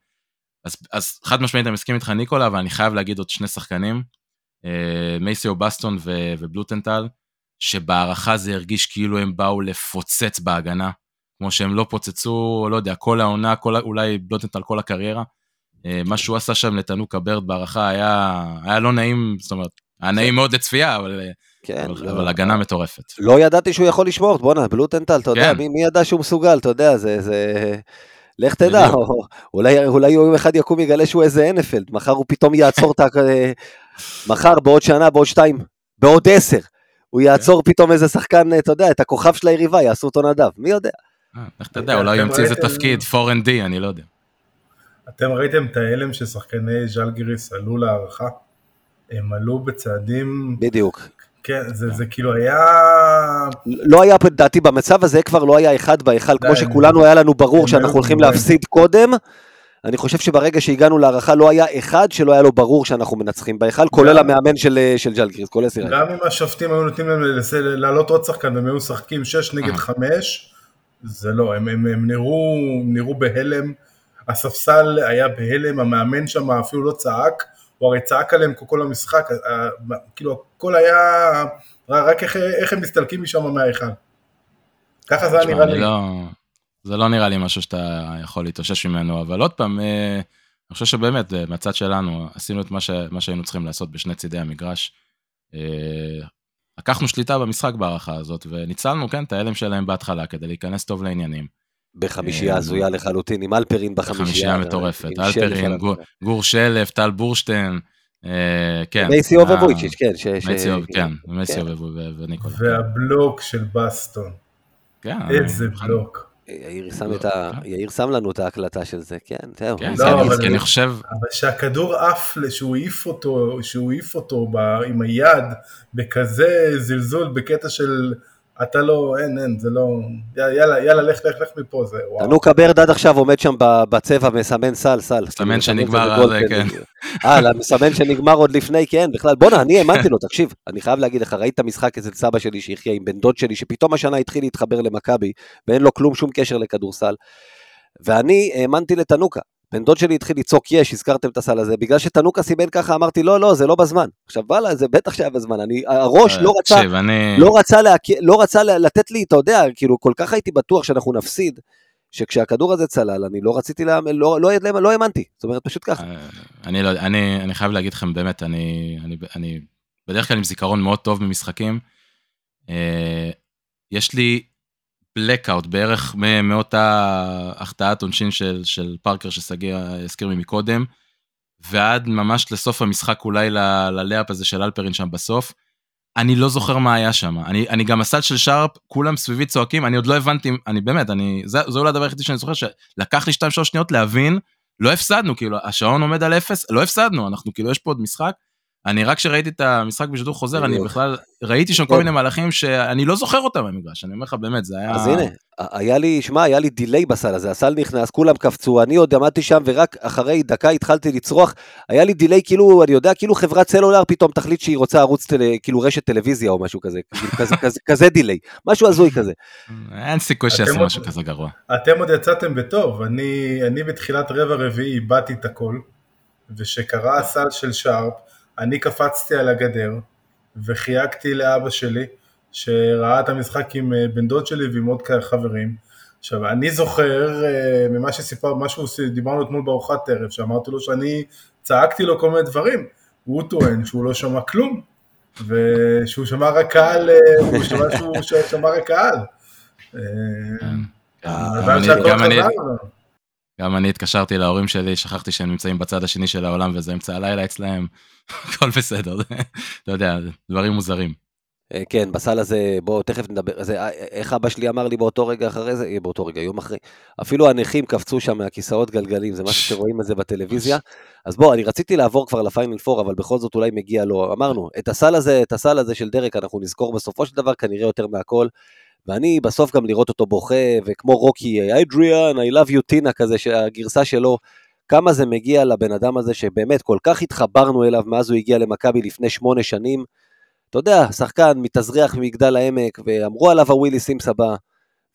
אז, אז חד משמעית אני מסכים איתך ניקולה, אבל אני חייב להגיד עוד שני שחקנים, אה, מייסיו בסטון ו- ובלוטנטל, שבהערכה זה הרגיש כאילו הם באו לפוצץ בהגנה, כמו שהם לא פוצצו, לא יודע, כל העונה, כל, אולי בלוטנטל כל הקריירה. אה, מה שהוא עשה שם לתנוק הברד בהערכה היה, היה לא נעים, זאת אומרת, היה נעים מאוד לצפייה, אבל, אה, כן, אבל, לא. אבל הגנה מטורפת. לא ידעתי שהוא יכול לשמור, בואנה, בלוטנטל, אתה יודע, כן. מי, מי ידע שהוא מסוגל, אתה יודע, זה, זה... לך תדע. או, אולי, אולי יום אחד יקום יגלה שהוא איזה הנפלד, מחר הוא פתאום יעצור את ה... מחר, בעוד שנה, בעוד שתיים, בעוד עשר, הוא יעצור פתאום איזה שחקן, אתה יודע, את הכוכב של היריבה, יעשו אותו נדב, מי יודע. אה, אתה יודע, אולי הוא ימציא איזה תפקיד, 4ND, אני לא יודע. אתם ראיתם את ההלם ששחקני ז'לגיריס עלו להערכה? הם עלו בצעדים, בדיוק. כן, זה, זה כאילו היה... לא היה, לדעתי, במצב הזה כבר לא היה אחד באחד, כמו שכולנו היה לנו ברור שאנחנו הולכים. להפסיד קודם. אני חושב שברגע שהגענו להערכה לא היה אחד שלא היה לו ברור שאנחנו מנצחים בהיכל, כולל המאמן של של ג'לגריס, כולל סירן. גם אם השופטים היו נותנים להם לעלות עוד שחקן והם היו משחקים 6 נגד אה. 5, זה לא, הם, הם, הם נראו, נראו בהלם, הספסל היה בהלם, המאמן שם אפילו לא צעק, הוא הרי צעק עליהם כל המשחק, ה- ה- כאילו הכל היה, רק איך, איך הם מסתלקים משם מההיכל. ככה זה היה נראה לי. לא, זה לא נראה לי משהו שאתה יכול להתאושש ממנו, אבל עוד פעם, אה, אני חושב שבאמת, אה, מהצד שלנו, עשינו את מה, ש, מה שהיינו צריכים לעשות בשני צידי המגרש. אה, לקחנו שליטה במשחק בהארכה הזאת, וניצלנו, כן, את ההלם שלהם בהתחלה, כדי להיכנס טוב לעניינים. בחמישייה אה, הזויה לחלוטין, עם הלפרין בחמישייה. חמישייה מטורפת. הלפרין, גור שלף, טל בורשטיין, אה, כן. מייסי אה, או וויצ'יץ', כן. מייסי כן, מייסי כן. או ו- וניקולה. והבלוק של בסטון, כן, איזה בלוק. יאיר שם את ה... יאיר שם לנו את ההקלטה של זה, כן, זהו. כן, לא, אבל אני- חושב, אבל שהכדור עף, שהוא העיף אותו, שהוא העיף אותו עם היד בכזה זלזול בקטע של אתה לא, אין, אין, זה לא, יאללה, יאללה, לך, לך, לך מפה, זה וואו. טנוקה בירד עד עכשיו עומד שם ב- בצבע, מסמן סל, סל. מסמן שנגמר, אז, כן. אה, לא, מסמן שנגמר עוד לפני, כן, בכלל. בואנה, אני האמנתי לו, תקשיב, אני חייב להגיד לך, ראית את המשחק אצל סבא שלי שיחיה עם בן דוד שלי, שפתאום השנה התחיל להתחבר למכבי, ואין לו כלום, שום קשר לכדורסל. ואני האמנתי לתנוקה. בן דוד שלי התחיל לצעוק יש, הזכרתם את הסל הזה, בגלל שתנוקה סימן ככה, אמרתי, לא, לא, זה לא בזמן. עכשיו, וואלה, זה בטח שהיה בזמן. אני, הראש לא רצה, אני... לא רצה, להק... לא רצה לתת לי, אתה יודע, כאילו, כל כך הייתי בטוח שאנחנו נפסיד, שכשהכדור הזה צלל, אני לא רציתי, לה... לא, לא, לא, לא האמנתי, זאת אומרת, פשוט ככה. אה, אני לא, אני, אני חייב להגיד לכם, באמת, אני, אני, אני בדרך כלל עם זיכרון מאוד טוב במשחקים. אה, יש לי blackout בערך מאותה החטאת עונשין של, של פארקר ששגיא הזכיר מקודם, ועד ממש לסוף המשחק אולי ללאפ הזה של אלפרין שם בסוף. אני לא זוכר מה היה שם. אני, אני גם הסל של שרפ, כולם סביבי צועקים, אני עוד לא הבנתי, אני באמת, אני, זה, זה אולי הדבר היחידי שאני זוכר, שלקח לי 2-3 שניות להבין, לא הפסדנו, כאילו, השעון עומד על אפס, לא הפסדנו, אנחנו כאילו, יש פה עוד משחק. אני רק כשראיתי את המשחק בשידור חוזר, אני. בכלל ראיתי שם כל. מיני מהלכים שאני לא זוכר אותם במגרש, אני אומר לך, באמת, זה היה... אז הנה, היה לי, שמע, היה לי דיליי בסל הזה, הסל נכנס, כולם קפצו, אני עוד עמדתי שם, ורק אחרי דקה התחלתי לצרוח, היה לי דיליי, כאילו, אני יודע, כאילו חברת סלולר פתאום תחליט שהיא רוצה ערוץ. כאילו רשת טלוויזיה או משהו כזה, כאילו, כזה, דיליי, משהו הזוי כזה. אין סיכוי שיעשו משהו כזה גרוע. אתם עוד יצאתם בטוב, אני, אני בתחילת רבע רביעי איבדתי את הכל, ושקרה הסל של שרפ, אני קפצתי על הגדר, וחייגתי לאבא שלי, שראה את המשחק עם אה, בן דוד שלי ועם עוד חברים. עכשיו, אני זוכר אה, ממה שסיפר, משהו שדיברנו אתמול בארוחת ערב, שאמרתי לו שאני צעקתי לו כל מיני דברים, הוא טוען שהוא לא שמע כלום, ושהוא שמע רק קהל, אה, הוא שמע שהוא שמע רק קהל. כן. גם אני- גם אני- התקשרתי להורים שלי, שכחתי שהם נמצאים בצד השני של העולם וזה אמצע הלילה אצלהם, הכל בסדר, אתה יודע, דברים מוזרים. אה, כן, בסל הזה, בואו תכף נדבר, זה, אה, איך אבא שלי אמר לי באותו רגע אחרי זה, אה, באותו רגע, יום אחרי, אפילו הנכים קפצו שם מהכיסאות גלגלים, זה משהו שרואים את זה בטלוויזיה. אז בואו, אני רציתי לעבור כבר לפיינל פור, אבל בכל זאת אולי מגיע לו, אמרנו, את הסל הזה, את הסל הזה של דרק אנחנו נזכור בסופו של דבר כנראה יותר מהכל, ואני בסוף גם לראות אותו בוכה, וכמו רוקי, אדריאן, I love you טינה כזה, שהגרסה שלו, כמה זה מגיע לבן אדם הזה שבאמת כל כך התחברנו אליו מאז הוא הגיע למכבי לפני שמונה שנים. אתה יודע, שחקן מתאזרח ממגדל העמק, ואמרו עליו הווילי סימס הבא,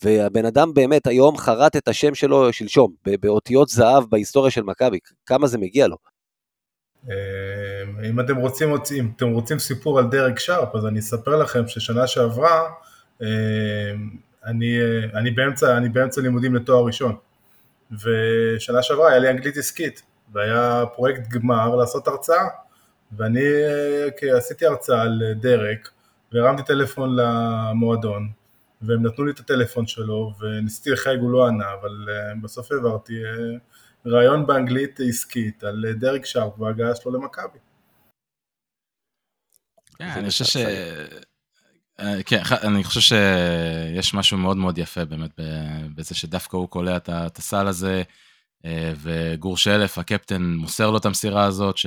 והבן אדם באמת היום חרט את השם שלו שלשום, באותיות זהב בהיסטוריה של מכבי, כמה זה מגיע לו. אה, אם אתם רוצים, אם אתם רוצים סיפור על דרק שרפ, אז אני אספר לכם ששנה שעברה, אני, אה, אני, באמצע, אני באמצע לימודים לתואר ראשון, ושנה שעברה היה לי אנגלית עסקית, והיה פרויקט גמר לעשות הרצאה, ואני אה, עשיתי הרצאה על דרק, והרמתי טלפון למועדון, והם נתנו לי את הטלפון שלו, וניסיתי לחייג, הוא לא ענה, אבל אה, בסוף העברתי ראיון באנגלית עסקית על דרק שרפ וההגעה שלו למכבי. כן, זה אני חושב ש... כן, ח- אני חושב שיש משהו מאוד מאוד יפה באמת בזה שדווקא הוא קולע את הסל הזה, אה, וגור שלף, הקפטן, מוסר לו את המסירה הזאת, ש...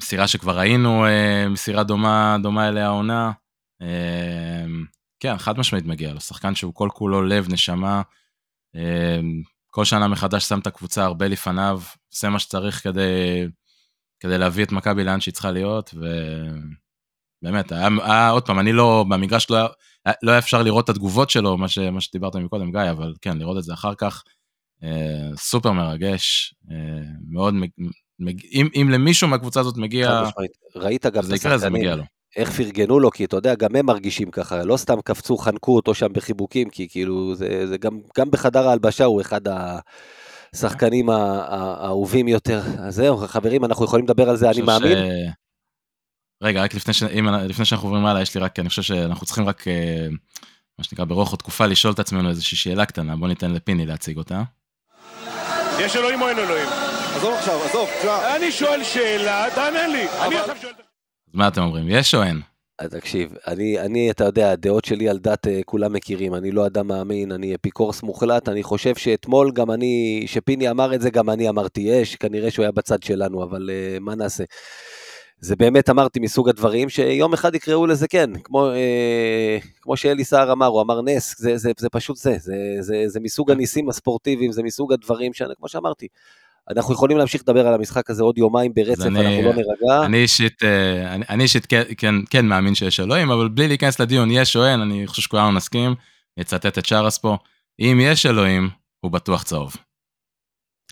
מסירה שכבר ראינו, אה, מסירה דומה, דומה אליה העונה. אה, כן, חד משמעית מגיע לו, שחקן שהוא כל כולו לב, נשמה. אה, כל שנה מחדש שם את הקבוצה הרבה לפניו, עושה מה שצריך כדי, כדי להביא את מכבי לאן שהיא צריכה להיות, ובאמת, היה, היה עוד פעם, אני לא, במגרש לא היה, לא היה אפשר לראות את התגובות שלו, מה, ש, מה שדיברת מקודם, גיא, אבל כן, לראות את זה אחר כך, אה, סופר מרגש, אה, מאוד, מג, מג, אם, אם למישהו מהקבוצה הזאת מגיע. ראית גם זה יקרה, זה מגיע לו. איך פרגנו לו, כי אתה יודע, גם הם מרגישים ככה, לא סתם קפצו, חנקו אותו שם בחיבוקים, כי כאילו, זה, זה גם, גם בחדר ההלבשה הוא אחד ה- ה- האהובים יותר. אז זהו, חברים, אנחנו יכולים לדבר על זה, אני מאמין. רגע, רק לפני, ש... אם... לפני שאנחנו עוברים הלאה, יש לי רק, אני חושב שאנחנו צריכים רק, אה, מה שנקרא, ברוח התקופה, לשאול את עצמנו איזושהי שאלה קטנה, בוא ניתן לפיני להציג אותה. יש אלוהים או אין אלוהים? עזוב עכשיו, עזוב, תשמע. אני שואל שאלה, תענה לי. אני עכשיו שואל... אז מה אתם אומרים, יש או אין? אז תקשיב, אני, אני, אתה יודע, הדעות שלי על דת אה, כולם מכירים, אני לא אדם מאמין, אני אפיקורס מוחלט, אני חושב שאתמול גם אני, שפיני אמר את זה, גם אני אמרתי יש, כנראה שהוא היה בצד שלנו, אבל uh, מה נעשה? זה באמת אמרתי מסוג הדברים שיום אחד יקראו לזה כן, כמו, אה, כמו שאלי סער אמר, הוא אמר נס, זה, זה, זה פשוט זה, זה, זה, זה מסוג הניסים הספורטיביים, זה מסוג הדברים, שאני, כמו שאמרתי, אנחנו יכולים להמשיך לדבר על המשחק הזה עוד יומיים ברצף, אני- אנחנו לא נירגע. אני אישית, אה, אני- אני אישית כן- כן- כן מאמין שיש אלוהים, אבל בלי להיכנס לדיון, יש או אין, אני חושב שכולנו נסכים, נצטט את שרס פה, אם יש אלוהים, הוא בטוח צהוב.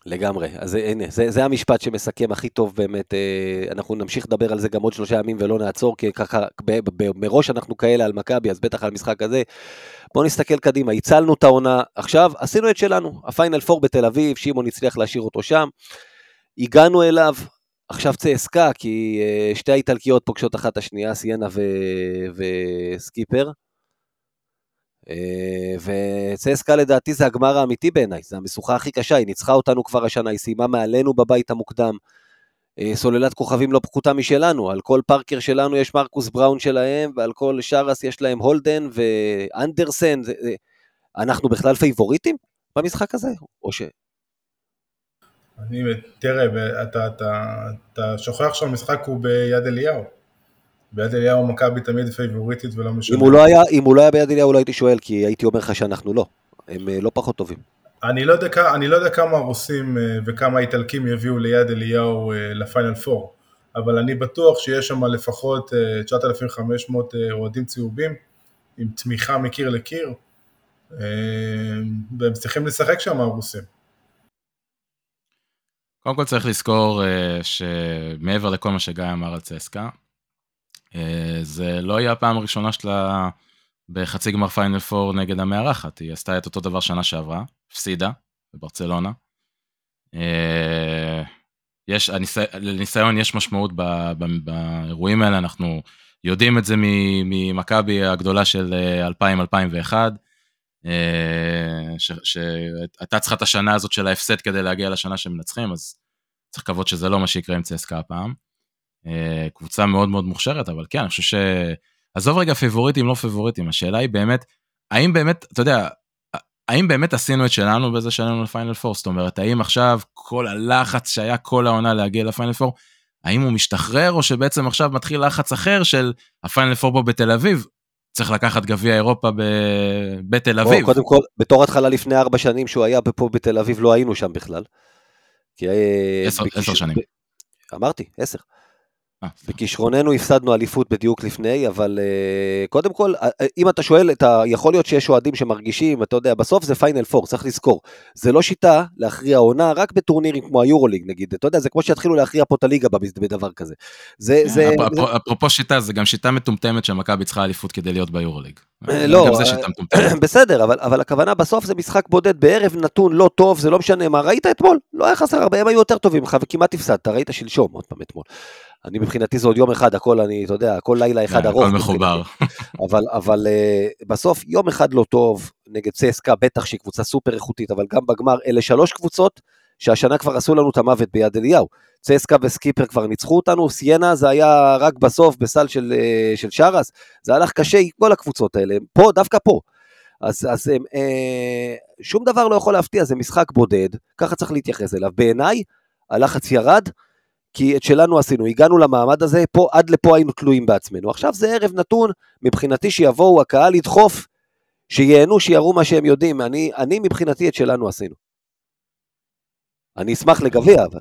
לגמרי, אז הנה, זה, זה המשפט שמסכם הכי טוב באמת, אה, אנחנו נמשיך לדבר על זה גם עוד שלושה ימים ולא נעצור, כי ככה, ב, ב, מראש אנחנו כאלה על מכבי, אז בטח על המשחק הזה. בואו נסתכל קדימה, הצלנו את העונה, עכשיו עשינו את שלנו, הפיינל פור בתל אביב, שמעון הצליח להשאיר אותו שם, הגענו אליו, עכשיו צסקה, כי אה, שתי האיטלקיות פוגשות אחת השנייה, סיינה ו, וסקיפר. אה, וצסקה לדעתי זה הגמר האמיתי בעיניי, זה המשוכה הכי קשה, היא ניצחה אותנו כבר השנה, היא סיימה מעלינו בבית המוקדם. אה, סוללת כוכבים לא פחותה משלנו, על כל פארקר שלנו יש מרקוס בראון שלהם, ועל כל שרס יש להם הולדן ואנדרסן, אנחנו בכלל פייבוריטים במשחק הזה? או ש... אני, תראה, אתה, אתה, אתה שוכח שהמשחק הוא ביד אליהו. ביד אליהו מכבי תמיד פייבוריטית ולא משנה. אם הוא לא היה, אם הוא לא היה ביד אליהו לא הייתי שואל, כי הייתי אומר לך שאנחנו לא. הם אה, לא פחות טובים. אני לא יודע, אני לא יודע כמה הרוסים אה, וכמה האיטלקים יביאו ליד אליהו אה, לפיינל פור, אבל אני בטוח שיש שם לפחות אה, 9,500 אה, אוהדים צהובים עם תמיכה מקיר לקיר, והם צריכים לשחק שם הרוסים. קודם כל צריך לזכור שמעבר לכל מה שגיא אמר על צסקה, זה לא יהיה הפעם הראשונה שלה בחצי גמר פיינל פור נגד המארחת, היא עשתה את אותו דבר שנה שעברה, הפסידה בברצלונה. אה, יש, הניסי, לניסיון יש משמעות ב, ב, באירועים האלה, אנחנו יודעים את זה ממכבי הגדולה של אה, 2000-2001, אה, שהייתה צריכה את השנה הזאת של ההפסד כדי להגיע לשנה שמנצחים, אז צריך לקוות שזה לא מה שיקרה עם צסקה הפעם. אה, קבוצה מאוד מאוד מוכשרת, אבל כן, אני חושב ש... עזוב רגע פיבוריטים, לא פיבוריטים, השאלה היא באמת, האם באמת, אתה יודע, האם באמת עשינו את שלנו בזה שעלינו לפיינל פור? זאת אומרת, האם עכשיו כל הלחץ שהיה כל העונה להגיע לפיינל פור, האם הוא משתחרר, או שבעצם עכשיו מתחיל לחץ אחר של הפיינל פור פה בתל אביב, צריך לקחת גביע אירופה ב... בתל אביב. קודם כל, בתור התחלה לפני ארבע שנים שהוא היה פה בתל אביב, לא היינו שם בכלל. כי... אה, עשר- בכיש- עשר שנים. ב- אמרתי, עשר. אה, בכישרוננו הפסדנו אליפות בדיוק לפני, אבל אה, קודם כל, אה, אם אתה שואל, אתה, יכול להיות שיש אוהדים שמרגישים, אתה יודע, בסוף זה פיינל פור, צריך לזכור. זה לא שיטה להכריע עונה רק בטורנירים כמו היורוליג נגיד, אתה יודע, זה כמו שיתחילו להכריע פה את הליגה בדבר כזה. זה, זה, אפ- זה, אפ- אפרופו שיטה, זה גם שיטה מטומטמת שמכבי צריכה אליפות כדי להיות ביורוליג. אה, לא, אה. בסדר, אבל, אבל הכוונה בסוף זה משחק בודד בערב נתון לא טוב, זה לא משנה מה, ראית אתמול? לא היה חסר הרבה, הם היו יותר טובים ממך וכמעט הפסדת, ראית שלשום, עוד פעם אתמול. אני מבחינתי זה עוד יום אחד, הכל אני, אתה יודע, הכל לילה אחד כן, ארוך. הכל מחובר. אבל, אבל uh, בסוף יום אחד לא טוב, נגד צסקה, בטח שהיא קבוצה סופר איכותית, אבל גם בגמר, אלה שלוש קבוצות שהשנה כבר עשו לנו את המוות ביד אליהו. צסקה וסקיפר כבר ניצחו אותנו, סיינה זה היה רק בסוף בסל של, uh, של שרס, זה הלך קשה עם כל הקבוצות האלה, פה, דווקא פה. אז, אז הם, אה, שום דבר לא יכול להפתיע, זה משחק בודד, ככה צריך להתייחס אליו. בעיניי, הלחץ ירד, כי את שלנו עשינו, הגענו למעמד הזה, פה, עד לפה היינו תלויים בעצמנו. עכשיו זה ערב נתון, מבחינתי שיבואו הקהל לדחוף, שייהנו, שיראו מה שהם יודעים. אני, אני מבחינתי את שלנו עשינו. אני אשמח לגביע, אבל...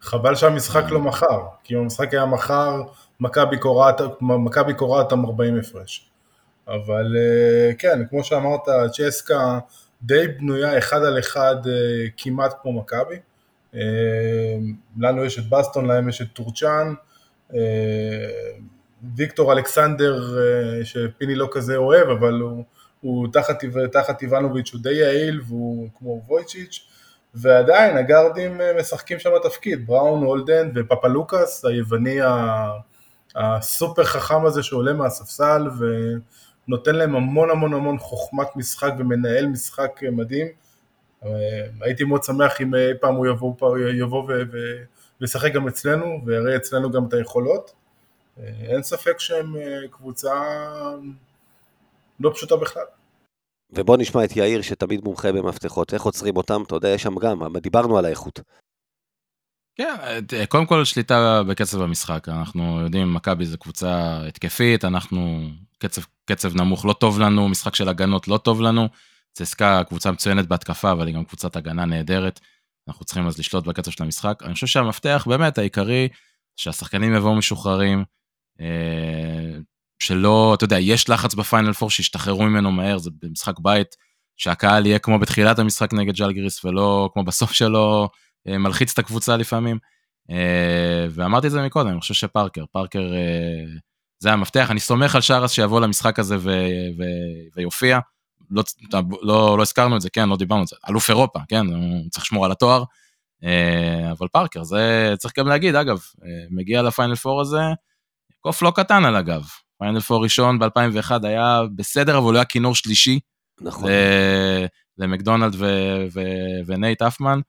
חבל שהמשחק לא מחר, כי אם המשחק היה מחר, מכבי קורעת אותם 40 הפרש. אבל אה, כן, כמו שאמרת, צ'סקה די בנויה אחד על אחד אה, כמעט כמו מכבי. אה, לנו יש את בסטון, להם יש את טורצ'אן. ויקטור אלכסנדר, שפיני לא כזה אוהב, אבל הוא, הוא תחת, תחת איבנוביץ' הוא די יעיל והוא כמו וויצ'יץ'. ועדיין הגארדים אה, משחקים שם תפקיד, בראון, הולדן ופפלוקס, היווני הסופר חכם הזה שעולה מהספסל ונותן להם המון המון המון חוכמת משחק ומנהל משחק אה, מדהים. אה, הייתי מאוד שמח אם אי פעם הוא יבוא, יבוא וישחק גם אצלנו, ויראה אצלנו גם את היכולות. אין ספק שהם קבוצה לא פשוטה בכלל. ובוא נשמע את יאיר שתמיד מומחה במפתחות, איך עוצרים אותם, אתה יודע, יש שם גם, דיברנו על האיכות. כן, קודם כל שליטה בקצב המשחק, אנחנו יודעים, מכבי זה קבוצה התקפית, אנחנו, קצב, קצב נמוך לא טוב לנו, משחק של הגנות לא טוב לנו, צסקה קבוצה מצוינת בהתקפה, אבל היא גם קבוצת הגנה נהדרת, אנחנו צריכים אז לשלוט בקצב של המשחק. אני חושב שהמפתח באמת העיקרי, שהשחקנים יבואו משוחררים, אה, שלא, אתה יודע, יש לחץ בפיינל פור שישתחררו ממנו מהר, זה במשחק בית, שהקהל יהיה כמו בתחילת המשחק נגד ג'לגריס ולא כמו בסוף שלו, אה, מלחיץ את הקבוצה לפעמים. אה, ואמרתי את זה מקודם, אני חושב שפארקר, פארקר זה המפתח, אני סומך על שרס שיבוא למשחק הזה ו, ו, ויופיע. לא, לא, לא הזכרנו את זה, כן, לא דיברנו על זה, אלוף אירופה, כן, הוא צריך לשמור על התואר, אבל פארקר, זה צריך גם להגיד, אגב, מגיע לפיינל פור הזה, קוף לא קטן על הגב. פיינל פור ראשון ב-2001 היה בסדר, אבל הוא לא היה כינור שלישי. נכון. למקדונלד ונייט האפמן.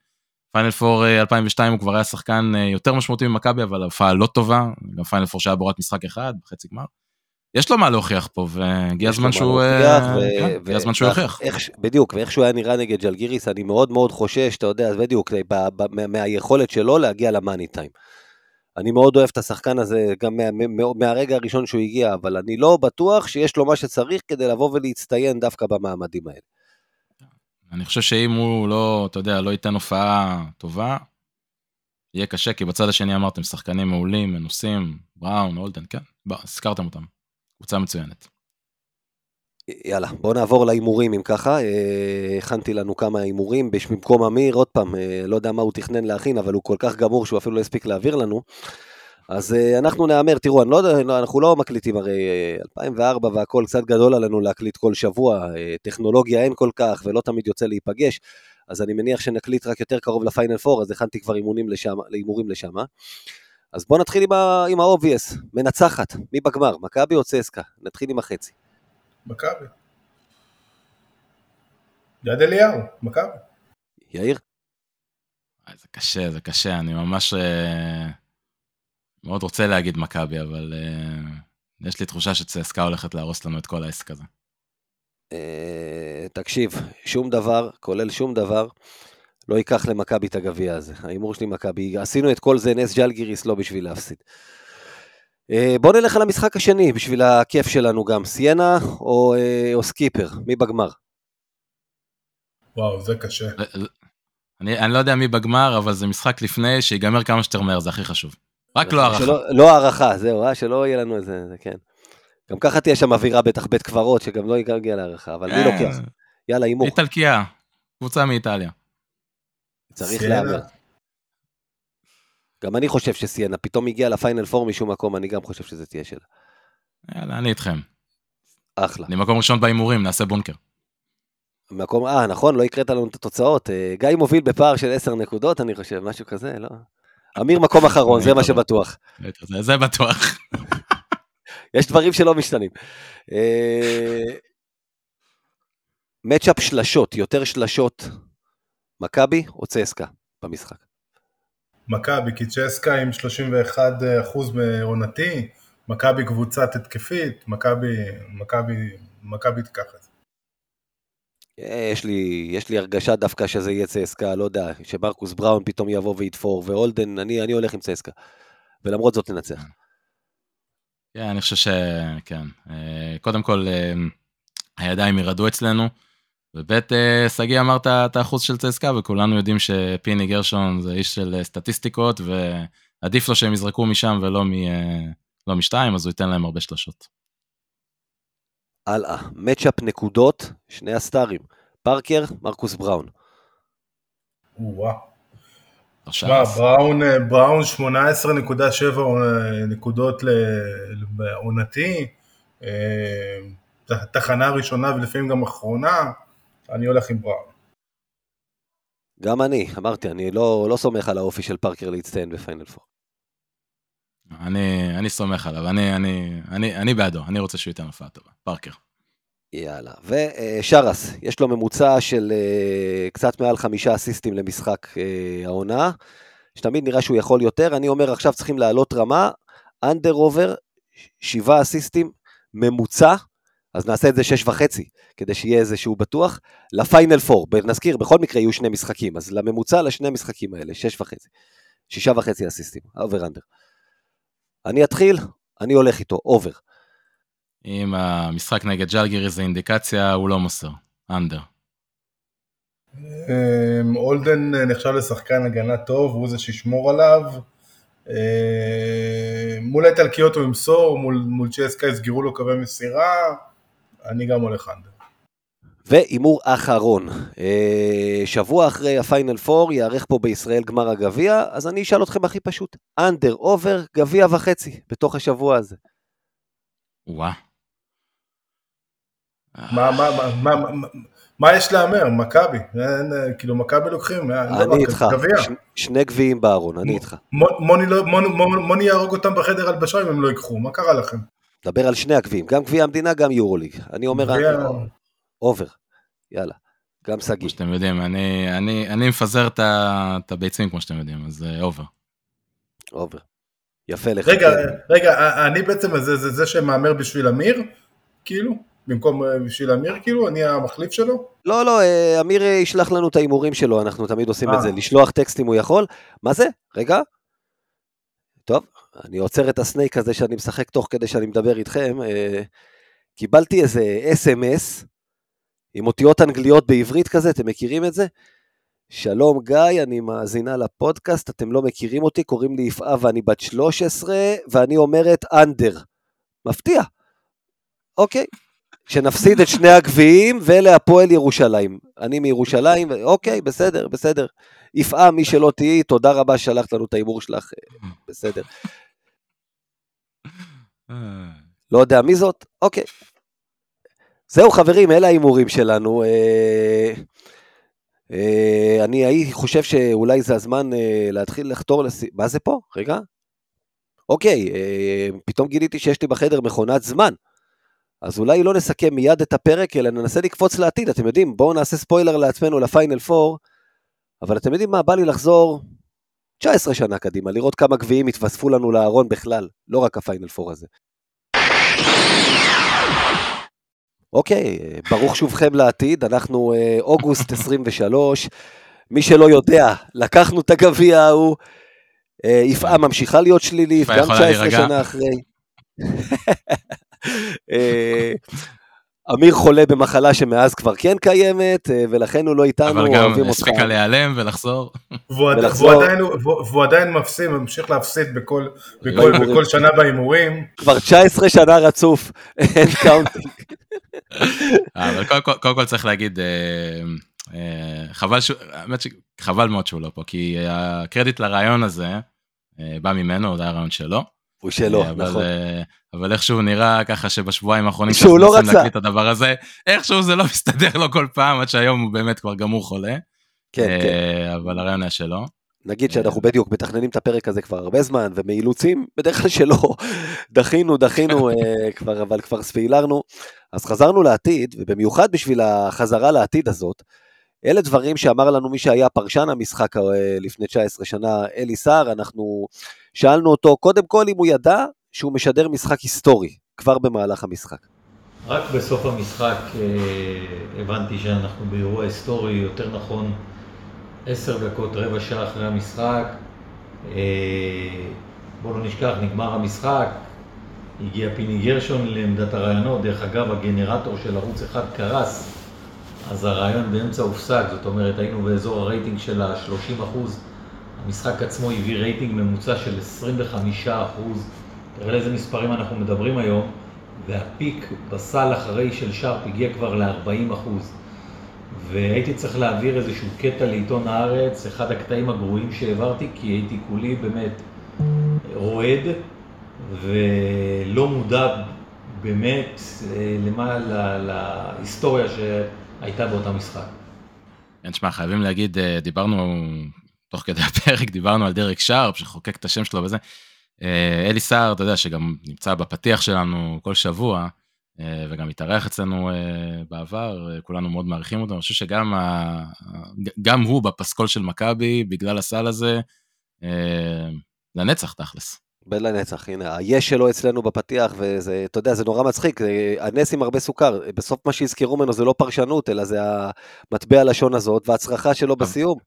פיינל פור 2002 הוא כבר היה שחקן אה, יותר משמעותי ממכבי, אבל הופעה לא טובה. גם פיינל פור שהיה בורד משחק אחד, בחצי גמר. יש לו מה להוכיח פה, והגיע הזמן שהוא... הגיע הזמן שהוא יוכיח. בדיוק, ואיך שהוא היה נראה נגד ג'לגיריס, אני מאוד מאוד חושש, אתה יודע, בדיוק, מהיכולת שלו להגיע למאני טיים. אני מאוד אוהב את השחקן הזה גם מה, מה, מהרגע הראשון שהוא הגיע, אבל אני לא בטוח שיש לו מה שצריך כדי לבוא ולהצטיין דווקא במעמדים האלה. אני חושב שאם הוא לא, אתה יודע, לא ייתן הופעה טובה, יהיה קשה, כי בצד השני אמרתם, שחקנים מעולים, מנוסים, בראון, אולדן, כן, הזכרתם אותם. קבוצה מצוינת. יאללה, בואו נעבור להימורים אם ככה. אה, הכנתי לנו כמה הימורים במקום אמיר, עוד פעם, אה, לא יודע מה הוא תכנן להכין, אבל הוא כל כך גמור שהוא אפילו לא הספיק להעביר לנו. אז אה, אנחנו נהמר, תראו, אני לא, יודע, אנחנו לא מקליטים, הרי 2004 והכל קצת גדול עלינו להקליט כל שבוע, טכנולוגיה אין כל כך ולא תמיד יוצא להיפגש, אז אני מניח שנקליט רק יותר קרוב לפיינל פור, אז הכנתי כבר הימורים לשם, להימורים לשם. אז בואו נתחיל עם ה-obvious, מנצחת, מי בגמר, מכבי או צסקה? נתחיל עם החצי. מכבי. יד אליהו, מכבי. יאיר? זה קשה, זה קשה, אני ממש uh, מאוד רוצה להגיד מכבי, אבל uh, יש לי תחושה שצסקה הולכת להרוס לנו את כל העסק הזה. Uh, תקשיב, שום דבר, כולל שום דבר, לא ייקח למכבי את הגביע הזה. ההימור שלי מכבי, עשינו את כל זה נס ג'לגיריס לא בשביל להפסיד. אה, בואו נלך על המשחק השני, בשביל הכיף שלנו גם. סיינה או, אה, או סקיפר? מי בגמר? וואו, זה קשה. אני, אני לא יודע מי בגמר, אבל זה משחק לפני, שיגמר כמה שיותר מהר, זה הכי חשוב. רק לא הערכה. לא הערכה, זהו, אה, שלא יהיה לנו איזה, זה כן. גם ככה תהיה שם אווירה בטח בית קברות, שגם לא יגיע להערכה, אבל מי לוקח? יאללה, הימור. איטלקיה, קבוצה מאיטליה. צריך להמר. גם אני חושב שסיינה, פתאום הגיע לפיינל פור משום מקום, אני גם חושב שזה תהיה שלה. יאללה, אני איתכם. אחלה. אני מקום ראשון בהימורים, נעשה בונקר. מקום, אה, נכון, לא הקראת לנו את התוצאות. אה, גיא מוביל בפער של 10 נקודות, אני חושב, משהו כזה, לא? אמיר מקום אחרון, זה מה שבטוח. זה בטוח. יש דברים שלא משתנים. מצ'אפ שלשות, יותר שלשות, מכבי או צסקה במשחק? מכבי, כי צ'סקה עם 31% מעונתי, מכבי קבוצת התקפית, מכבי, מכבי, מכבי תיקח את זה. יש לי, יש לי הרגשה דווקא שזה יהיה צסקה, לא יודע, שמרקוס בראון פתאום יבוא ויתפור, והולדן, אני, אני הולך עם צסקה. ולמרות זאת ננצח. כן, אני חושב שכן. אה, קודם כל, אה, הידיים ירעדו אצלנו. וב' אה, שגיא אמר את האחוז של צסקה, וכולנו יודעים שפיני גרשון זה איש של אה, סטטיסטיקות, ועדיף לו שהם יזרקו משם ולא מ, אה, לא משתיים, אז הוא ייתן להם הרבה שלושות. הלאה, מצ'אפ נקודות, שני הסטארים, פארקר, מרקוס בראון. וואו. תשמע, בראון, בראון 18.7 נקודות לעונתי, תחנה ראשונה ולפעמים גם אחרונה, אני הולך עם בראון. גם אני, אמרתי, אני לא, לא סומך על האופי של פארקר להצטיין בפיינל פור. אני, אני סומך עליו, אני, אני, אני, אני בעדו, אני רוצה שהוא ייתן הופעה טובה, פארקר. יאללה. ושרס, יש לו ממוצע של אה, קצת מעל חמישה אסיסטים למשחק אה, העונה, שתמיד נראה שהוא יכול יותר. אני אומר, עכשיו צריכים לעלות רמה, אנדר אובר, שבעה אסיסטים, ממוצע, אז נעשה את זה שש וחצי, כדי שיהיה איזשהו בטוח. לפיינל פור, נזכיר, בכל מקרה יהיו שני משחקים, אז לממוצע לשני משחקים האלה, שש וחצי. שישה וחצי אסיסטים, אובר אנדר. אני אתחיל, אני הולך איתו, אובר. אם המשחק נגד ז'לגיריס זה אינדיקציה, הוא לא מוסר. אנדר. אמ, הולדן נחשב לשחקן הגנה טוב, הוא זה שישמור עליו. אמ, מול האיטלקיות הוא ימסור, מול, מול צסקה יסגרו לו קווי מסירה, אני גם הולך אנדר. והימור אחרון, אה, שבוע אחרי הפיינל פור ייערך פה בישראל גמר הגביע, אז אני אשאל אתכם הכי פשוט, אנדר, אובר, גביע וחצי, בתוך השבוע הזה. וואה. מה, מה, מה, מה, מה יש להמר? מכבי, כאילו מכבי לוקחים, לא אני איתך, שני גביעים בארון, אני איתך. לא- מוני יהרוג אותם בחדר הלבשה אם הם לא ייקחו, מה קרה לכם? דבר על שני הגביעים, גם גביע המדינה, גם יורוליג. אני אומר, אובר, יאללה, גם שגיא. כמו שאתם יודעים, אני מפזר את הביצים כמו שאתם יודעים, אז אובר. אובר. יפה לך. רגע, רגע, אני בעצם זה שמהמר בשביל אמיר? כאילו? במקום אה, בשביל אמיר כאילו? אני המחליף שלו? לא, לא, אה, אמיר אה, ישלח לנו את ההימורים שלו, אנחנו תמיד עושים את זה, לשלוח טקסט אם הוא יכול. מה זה? רגע. טוב, אני עוצר את הסנייק הזה שאני משחק תוך כדי שאני מדבר איתכם. קיבלתי איזה אס.אם.אס עם אותיות אנגליות בעברית כזה, אתם מכירים את זה? שלום גיא, אני מאזינה לפודקאסט, אתם לא מכירים אותי, קוראים לי יפעה ואני בת 13, ואני אומרת אנדר. מפתיע. אוקיי, שנפסיד את שני הגביעים ולהפועל ירושלים. אני מירושלים, אוקיי, בסדר, בסדר. יפעה, מי שלא תהיי, תודה רבה ששלחת לנו את ההימור שלך, בסדר. לא יודע מי זאת, אוקיי. זהו חברים, אלה ההימורים שלנו. אה, אה, אני הייתי חושב שאולי זה הזמן אה, להתחיל לחתור לס... מה זה פה? רגע. אוקיי, פתאום גיליתי שיש לי בחדר מכונת זמן. אז אולי לא נסכם מיד את הפרק, אלא ננסה לקפוץ לעתיד, אתם יודעים, בואו נעשה ספוילר לעצמנו לפיינל 4, אבל אתם יודעים מה, בא לי לחזור 19 שנה קדימה, לראות כמה גביעים התווספו לנו לארון בכלל, לא רק הפיינל 4 הזה. אוקיי, ברוך שובכם לעתיד, אנחנו אה, אוגוסט 23, מי שלא יודע, לקחנו את הגביע ההוא, אה, יפעה ממשיכה להיות שלילית, גם 19 שנה אחרי. אה, אמיר חולה במחלה שמאז כבר כן קיימת, אה, ולכן הוא לא איתנו, אבל גם הספיקה להיעלם ולחזור. והוא עדיין מפסיד, ממשיך להפסיד בכל לא שנה בהימורים. כבר 19 שנה רצוף, אין קאונטינג. אה, אבל קודם כל צריך להגיד, חבל, האמת שחבל מאוד שהוא לא פה, כי הקרדיט לרעיון הזה בא ממנו, זה היה רעיון שלו. הוא שלו, נכון. אבל איכשהו נראה ככה שבשבועיים האחרונים שהוא לא רצה להקליט את הדבר הזה, איכשהו זה לא מסתדר לו כל פעם, עד שהיום הוא באמת כבר גמור חולה. כן, כן. אבל הרעיון היה שלו. נגיד שאנחנו בדיוק מתכננים את הפרק הזה כבר הרבה זמן, ומאילוצים, בדרך כלל שלא, דחינו, דחינו, אה, כבר, אבל כבר ספיילרנו. אז חזרנו לעתיד, ובמיוחד בשביל החזרה לעתיד הזאת, אלה דברים שאמר לנו מי שהיה פרשן המשחק אה, לפני 19 שנה, אלי סער, אנחנו שאלנו אותו קודם כל אם הוא ידע שהוא משדר משחק היסטורי, כבר במהלך המשחק. רק בסוף המשחק אה, הבנתי שאנחנו באירוע היסטורי, יותר נכון עשר דקות, רבע שעה אחרי המשחק. אה, בואו לא נשכח, נגמר המשחק, הגיע פיני גרשון לעמדת הראיונות, דרך אגב הגנרטור של ערוץ אחד קרס, אז הריאיון באמצע הופסק, זאת אומרת היינו באזור הרייטינג של ה-30 אחוז, המשחק עצמו הביא רייטינג ממוצע של 25 אחוז, תראה לאיזה מספרים אנחנו מדברים היום, וה peak בסל אחרי של שארפ הגיע כבר ל-40 אחוז. והייתי צריך להעביר איזשהו קטע לעיתון הארץ, אחד הקטעים הגרועים שהעברתי, כי הייתי כולי באמת רועד ולא מודע באמת אה, למה, לה, להיסטוריה שהייתה באותה משחק. כן, תשמע, חייבים להגיד, אה, דיברנו, תוך כדי הפרק, דיברנו על דרק שרפ, שחוקק את השם שלו וזה. אה, אלי סער, אתה יודע, שגם נמצא בפתיח שלנו כל שבוע, אה, וגם התארח אצלנו בעבר, כולנו מאוד מעריכים אותו, אני חושב שגם ה... גם הוא בפסקול של מכבי, בגלל הסל הזה, לנצח תכלס. בין לנצח, הנה, היש שלו אצלנו בפתיח, וזה, אתה יודע, זה נורא מצחיק, זה הנס עם הרבה סוכר, בסוף מה שיזכרו ממנו זה לא פרשנות, אלא זה המטבע הלשון הזאת, וההצרחה שלו בסיום.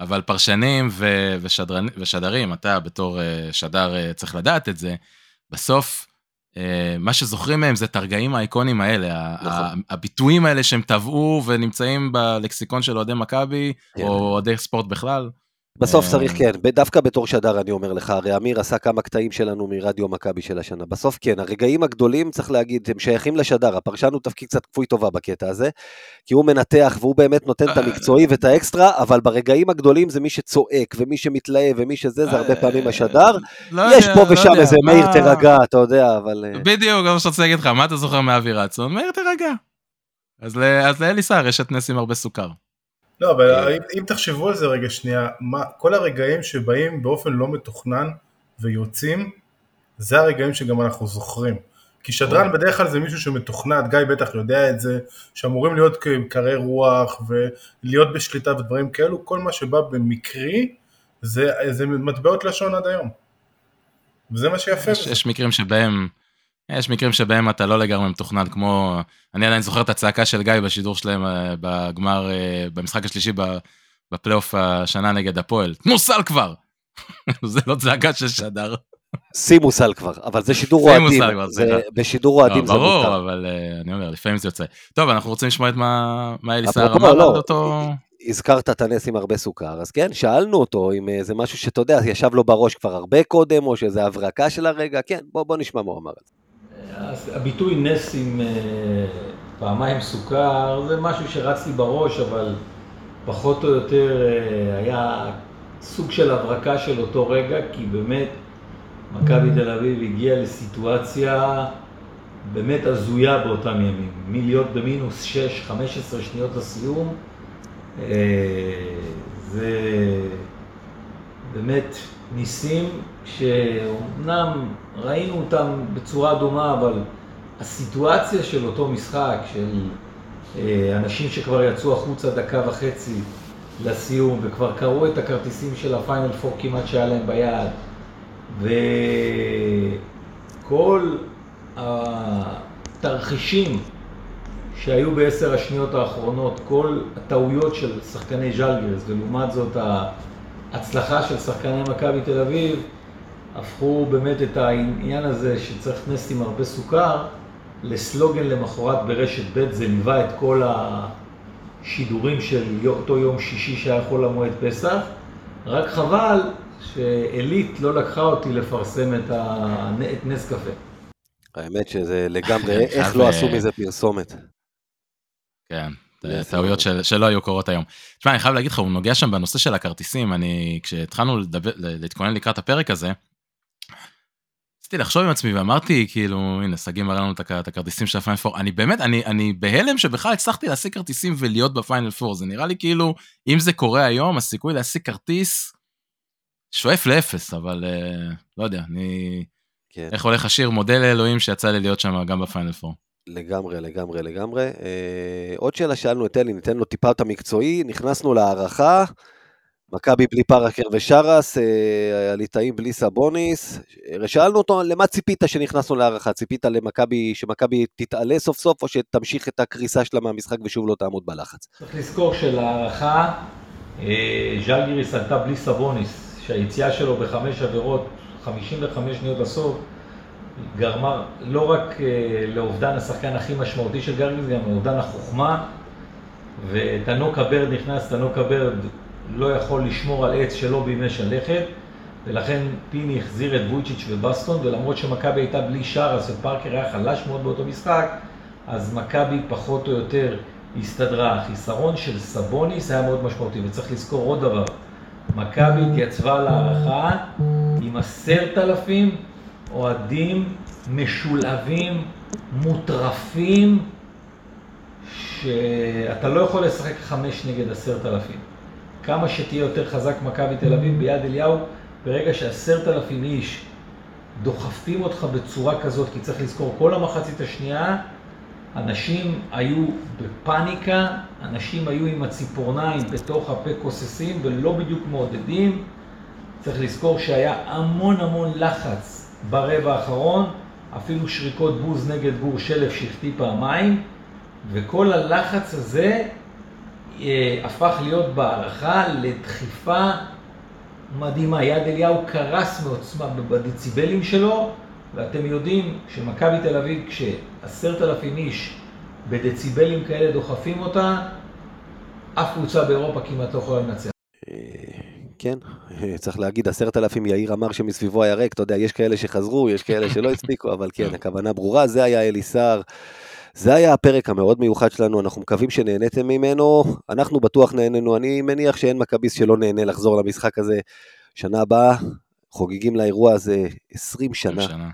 אבל פרשנים ו- ושדרנ... ושדרים, אתה בתור uh, שדר uh, צריך לדעת את זה, בסוף, uh, מה שזוכרים מהם זה את הרגעים האיקונים האלה, נכון. הביטויים האלה שהם טבעו ונמצאים בלקסיקון של אוהדי מכבי, כן. או אוהדי ספורט בכלל. בסוף צריך כן, דווקא בתור שדר אני אומר לך, הרי אמיר עשה כמה קטעים שלנו מרדיו מכבי של השנה. בסוף כן, הרגעים הגדולים, צריך להגיד, הם שייכים לשדר, הפרשן הוא תפקיד קצת כפוי טובה בקטע הזה, כי הוא מנתח והוא באמת נותן את המקצועי ואת האקסטרה, אבל ברגעים הגדולים זה מי שצועק ומי שמתלהב ומי שזה, זה הרבה פעמים השדר. לא יש פה לא ושם איזה מאיר תירגע, אתה יודע, אבל... אה, בדיוק, זה מה שאני להגיד לך, מה אתה זוכר מאבי רצון? מאיר תירגע. אז לאלי סער יש את נס עם הרבה סוכר. לא, אבל אה, אם, אם תחשבו על זה רגע שנייה, מה, כל הרגעים שבאים באופן לא מתוכנן ויוצאים, זה הרגעים שגם אנחנו זוכרים. כי שדרן בדרך כלל זה מישהו שמתוכנן, גיא בטח יודע את זה, שאמורים להיות קרי רוח ולהיות בשליטה ודברים כאלו, כל מה שבא במקרי זה, זה מטבעות לשון עד היום. וזה מה שיפה. יש, יש מקרים שבהם יש מקרים שבהם אתה לא לגמרי מתוכנן, כמו, אני עדיין זוכר את הצעקה של גיא בשידור שלהם אה, בגמר, אה, במשחק השלישי בפלייאוף השנה נגד הפועל. תנו סל כבר! זה לא צעקה של שדר. שימו סל כבר, אבל זה שידור אוהדים. בשידור אוהדים זה מותר. ברור, אבל אה, אני אומר, לפעמים זה יוצא. טוב, אנחנו רוצים לשמוע את מה אלי סער אמר לא, על אותו... הזכרת את הנס עם הרבה סוכר, אז כן, שאלנו אותו אם זה משהו שאתה יודע, ישב לו בראש כבר הרבה קודם, או שזה הברקה של הרגע, כן, בוא, בוא נשמע מה הוא אמר על זה. הביטוי נס עם אה, פעמיים סוכר זה משהו שרץ לי בראש, אבל פחות או יותר אה, היה סוג של הברקה של אותו רגע, כי באמת מכבי תל אביב הגיעה לסיטואציה באמת הזויה באותם ימים. מלהיות במינוס 6, 15 שניות לסיום, אה, זה באמת ניסים שאומנם ראינו אותם בצורה דומה, אבל הסיטואציה של אותו משחק, של אה, אנשים שכבר יצאו החוצה דקה וחצי לסיום וכבר קראו את הכרטיסים של הפיינל פור כמעט שהיה להם ביד, וכל התרחישים שהיו בעשר השניות האחרונות, כל הטעויות של שחקני ז'לגרס, ולעומת זאת ההצלחה של שחקני מכבי תל אביב, הפכו באמת את העניין הזה שצריך נס עם הרבה סוכר לסלוגן למחרת ברשת ב', זה ליווה את כל השידורים של אותו יום שישי שהיה חול המועד פסח, רק חבל שעילית לא לקחה אותי לפרסם את, ה... את נס קפה. האמת שזה לגמרי, איך לא עשו מזה פרסומת. כן, טעויות של, שלא היו קורות היום. תשמע, אני חייב להגיד לך, הוא נוגע שם בנושא של הכרטיסים, אני, כשהתחלנו להתכונן לקראת הפרק הזה, ניסיתי לחשוב עם עצמי ואמרתי כאילו הנה שגיא מראה לנו את הכרטיסים של הפיינל פור אני באמת אני אני בהלם שבכלל הצלחתי להשיג כרטיסים ולהיות בפיינל פור זה נראה לי כאילו אם זה קורה היום הסיכוי להשיג כרטיס שואף לאפס אבל אה, לא יודע אני כן. איך הולך השיר מודה לאלוהים שיצא לי להיות שם גם בפיינל פור. לגמרי, לגמרי, לגמרי. אה, עוד שאלה שאלנו את אלי, ניתן לו טיפה את המקצועי, נכנסנו להערכה, מכבי בלי פרקר ושרס, אה, בלי סבוניס. שאלנו אותו למה ציפית שנכנסנו להערכה? ציפית למכבי, שמכבי תתעלה סוף סוף, או שתמשיך את הקריסה שלה מהמשחק ושוב לא תעמוד בלחץ? צריך לזכור שלהערכה, אה, ז'לגיריס עלתה בלי סבוניס, שהיציאה שלו בחמש עבירות, 55 שניות לסוף, גרמה לא רק אה, לאובדן השחקן הכי משמעותי של גרגיס, גם לאובדן החוכמה. ותנוקה ברד נכנס, תנוקה ברד לא יכול לשמור על עץ שלא בימי שלכת, ולכן פיני החזיר את וויצ'יץ' ובסטון, ולמרות שמכבי הייתה בלי שרס ופארקר היה חלש מאוד באותו משחק, אז מכבי פחות או יותר הסתדרה. החיסרון של סבוניס היה מאוד משמעותי, וצריך לזכור עוד דבר, מכבי התייצבה להערכה עם עשרת אלפים אוהדים משולהבים, מוטרפים, שאתה לא יכול לשחק חמש נגד עשרת אלפים. כמה שתהיה יותר חזק מכבי תל אביב ביד אליהו, ברגע שעשרת אלפים איש דוחפים אותך בצורה כזאת, כי צריך לזכור, כל המחצית השנייה, אנשים היו בפאניקה, אנשים היו עם הציפורניים בתוך הפה כוססים ולא בדיוק מעודדים. צריך לזכור שהיה המון המון לחץ ברבע האחרון, אפילו שריקות בוז נגד גור שלף שהחטיא פעמיים, וכל הלחץ הזה אה, הפך להיות בהערכה לדחיפה מדהימה. יד אליהו קרס מעוצמה בדציבלים שלו, ואתם יודעים שמכבי תל אביב, כשעשרת אלפים איש בדציבלים כאלה דוחפים אותה, אף קבוצה באירופה כמעט לא יכולה לנצח. כן, צריך להגיד, עשרת אלפים יאיר אמר שמסביבו היה ריק, אתה יודע, יש כאלה שחזרו, יש כאלה שלא הספיקו, אבל כן, הכוונה ברורה, זה היה אליסר. זה היה הפרק המאוד מיוחד שלנו, אנחנו מקווים שנהניתם ממנו, אנחנו בטוח נהנינו, אני מניח שאין מכביסט שלא נהנה לחזור למשחק הזה שנה הבאה, חוגגים לאירוע הזה 20 שנה. שנה.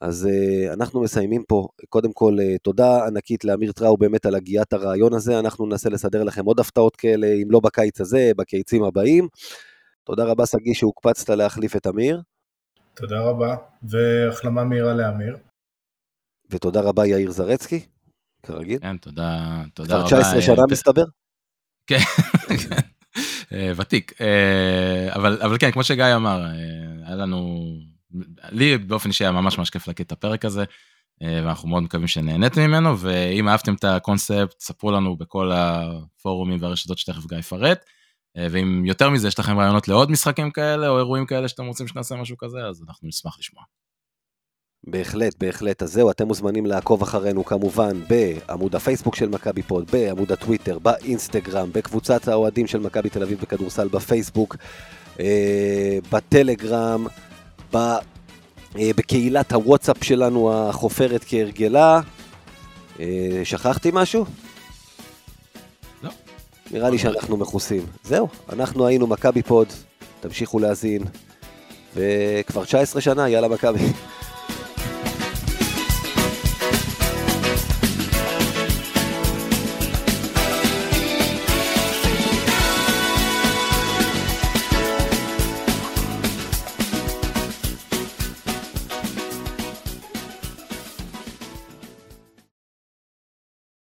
אז uh, אנחנו מסיימים פה. קודם כל, uh, תודה ענקית לאמיר טראו באמת על הגיית הרעיון הזה. אנחנו ננסה לסדר לכם עוד הפתעות כאלה, אם לא בקיץ הזה, בקיצים הבאים. תודה רבה, שגיא, שהוקפצת להחליף את אמיר. תודה רבה, והחלמה מהירה לאמיר. ותודה רבה, יאיר זרצקי, כרגיל. כן, תודה, תודה רבה. כבר 19 שנה מסתבר? כן, ותיק. אבל, אבל כן, כמו שגיא אמר, היה לנו לי באופן אישי היה ממש ממש כיף להקליט את הפרק הזה, אה, ואנחנו מאוד מקווים שנהניתם ממנו, ואם אהבתם את הקונספט, ספרו לנו בכל הפורומים והרשתות שתכף גיא יפרט. אה, ואם יותר מזה יש לכם רעיונות לעוד משחקים כאלה או אירועים כאלה שאתם רוצים שנעשה משהו כזה, אז אנחנו נשמח לשמוע. בהחלט, בהחלט. אז זהו, אתם מוזמנים לעקוב אחרינו כמובן בעמוד הפייסבוק של מכבי פוד, בעמוד הטוויטר, באינסטגרם, בקבוצת האוהדים של מכבי תל אביב בכדורסל בפייסבוק, אה, בטלגרם, ב, אה, בקהילת הוואטסאפ שלנו החופרת כהרגלה. אה, שכחתי משהו? לא. נראה לי שאנחנו מכוסים. זהו, אנחנו היינו מכבי פוד, תמשיכו להאזין, וכבר 19 שנה, יאללה מכבי.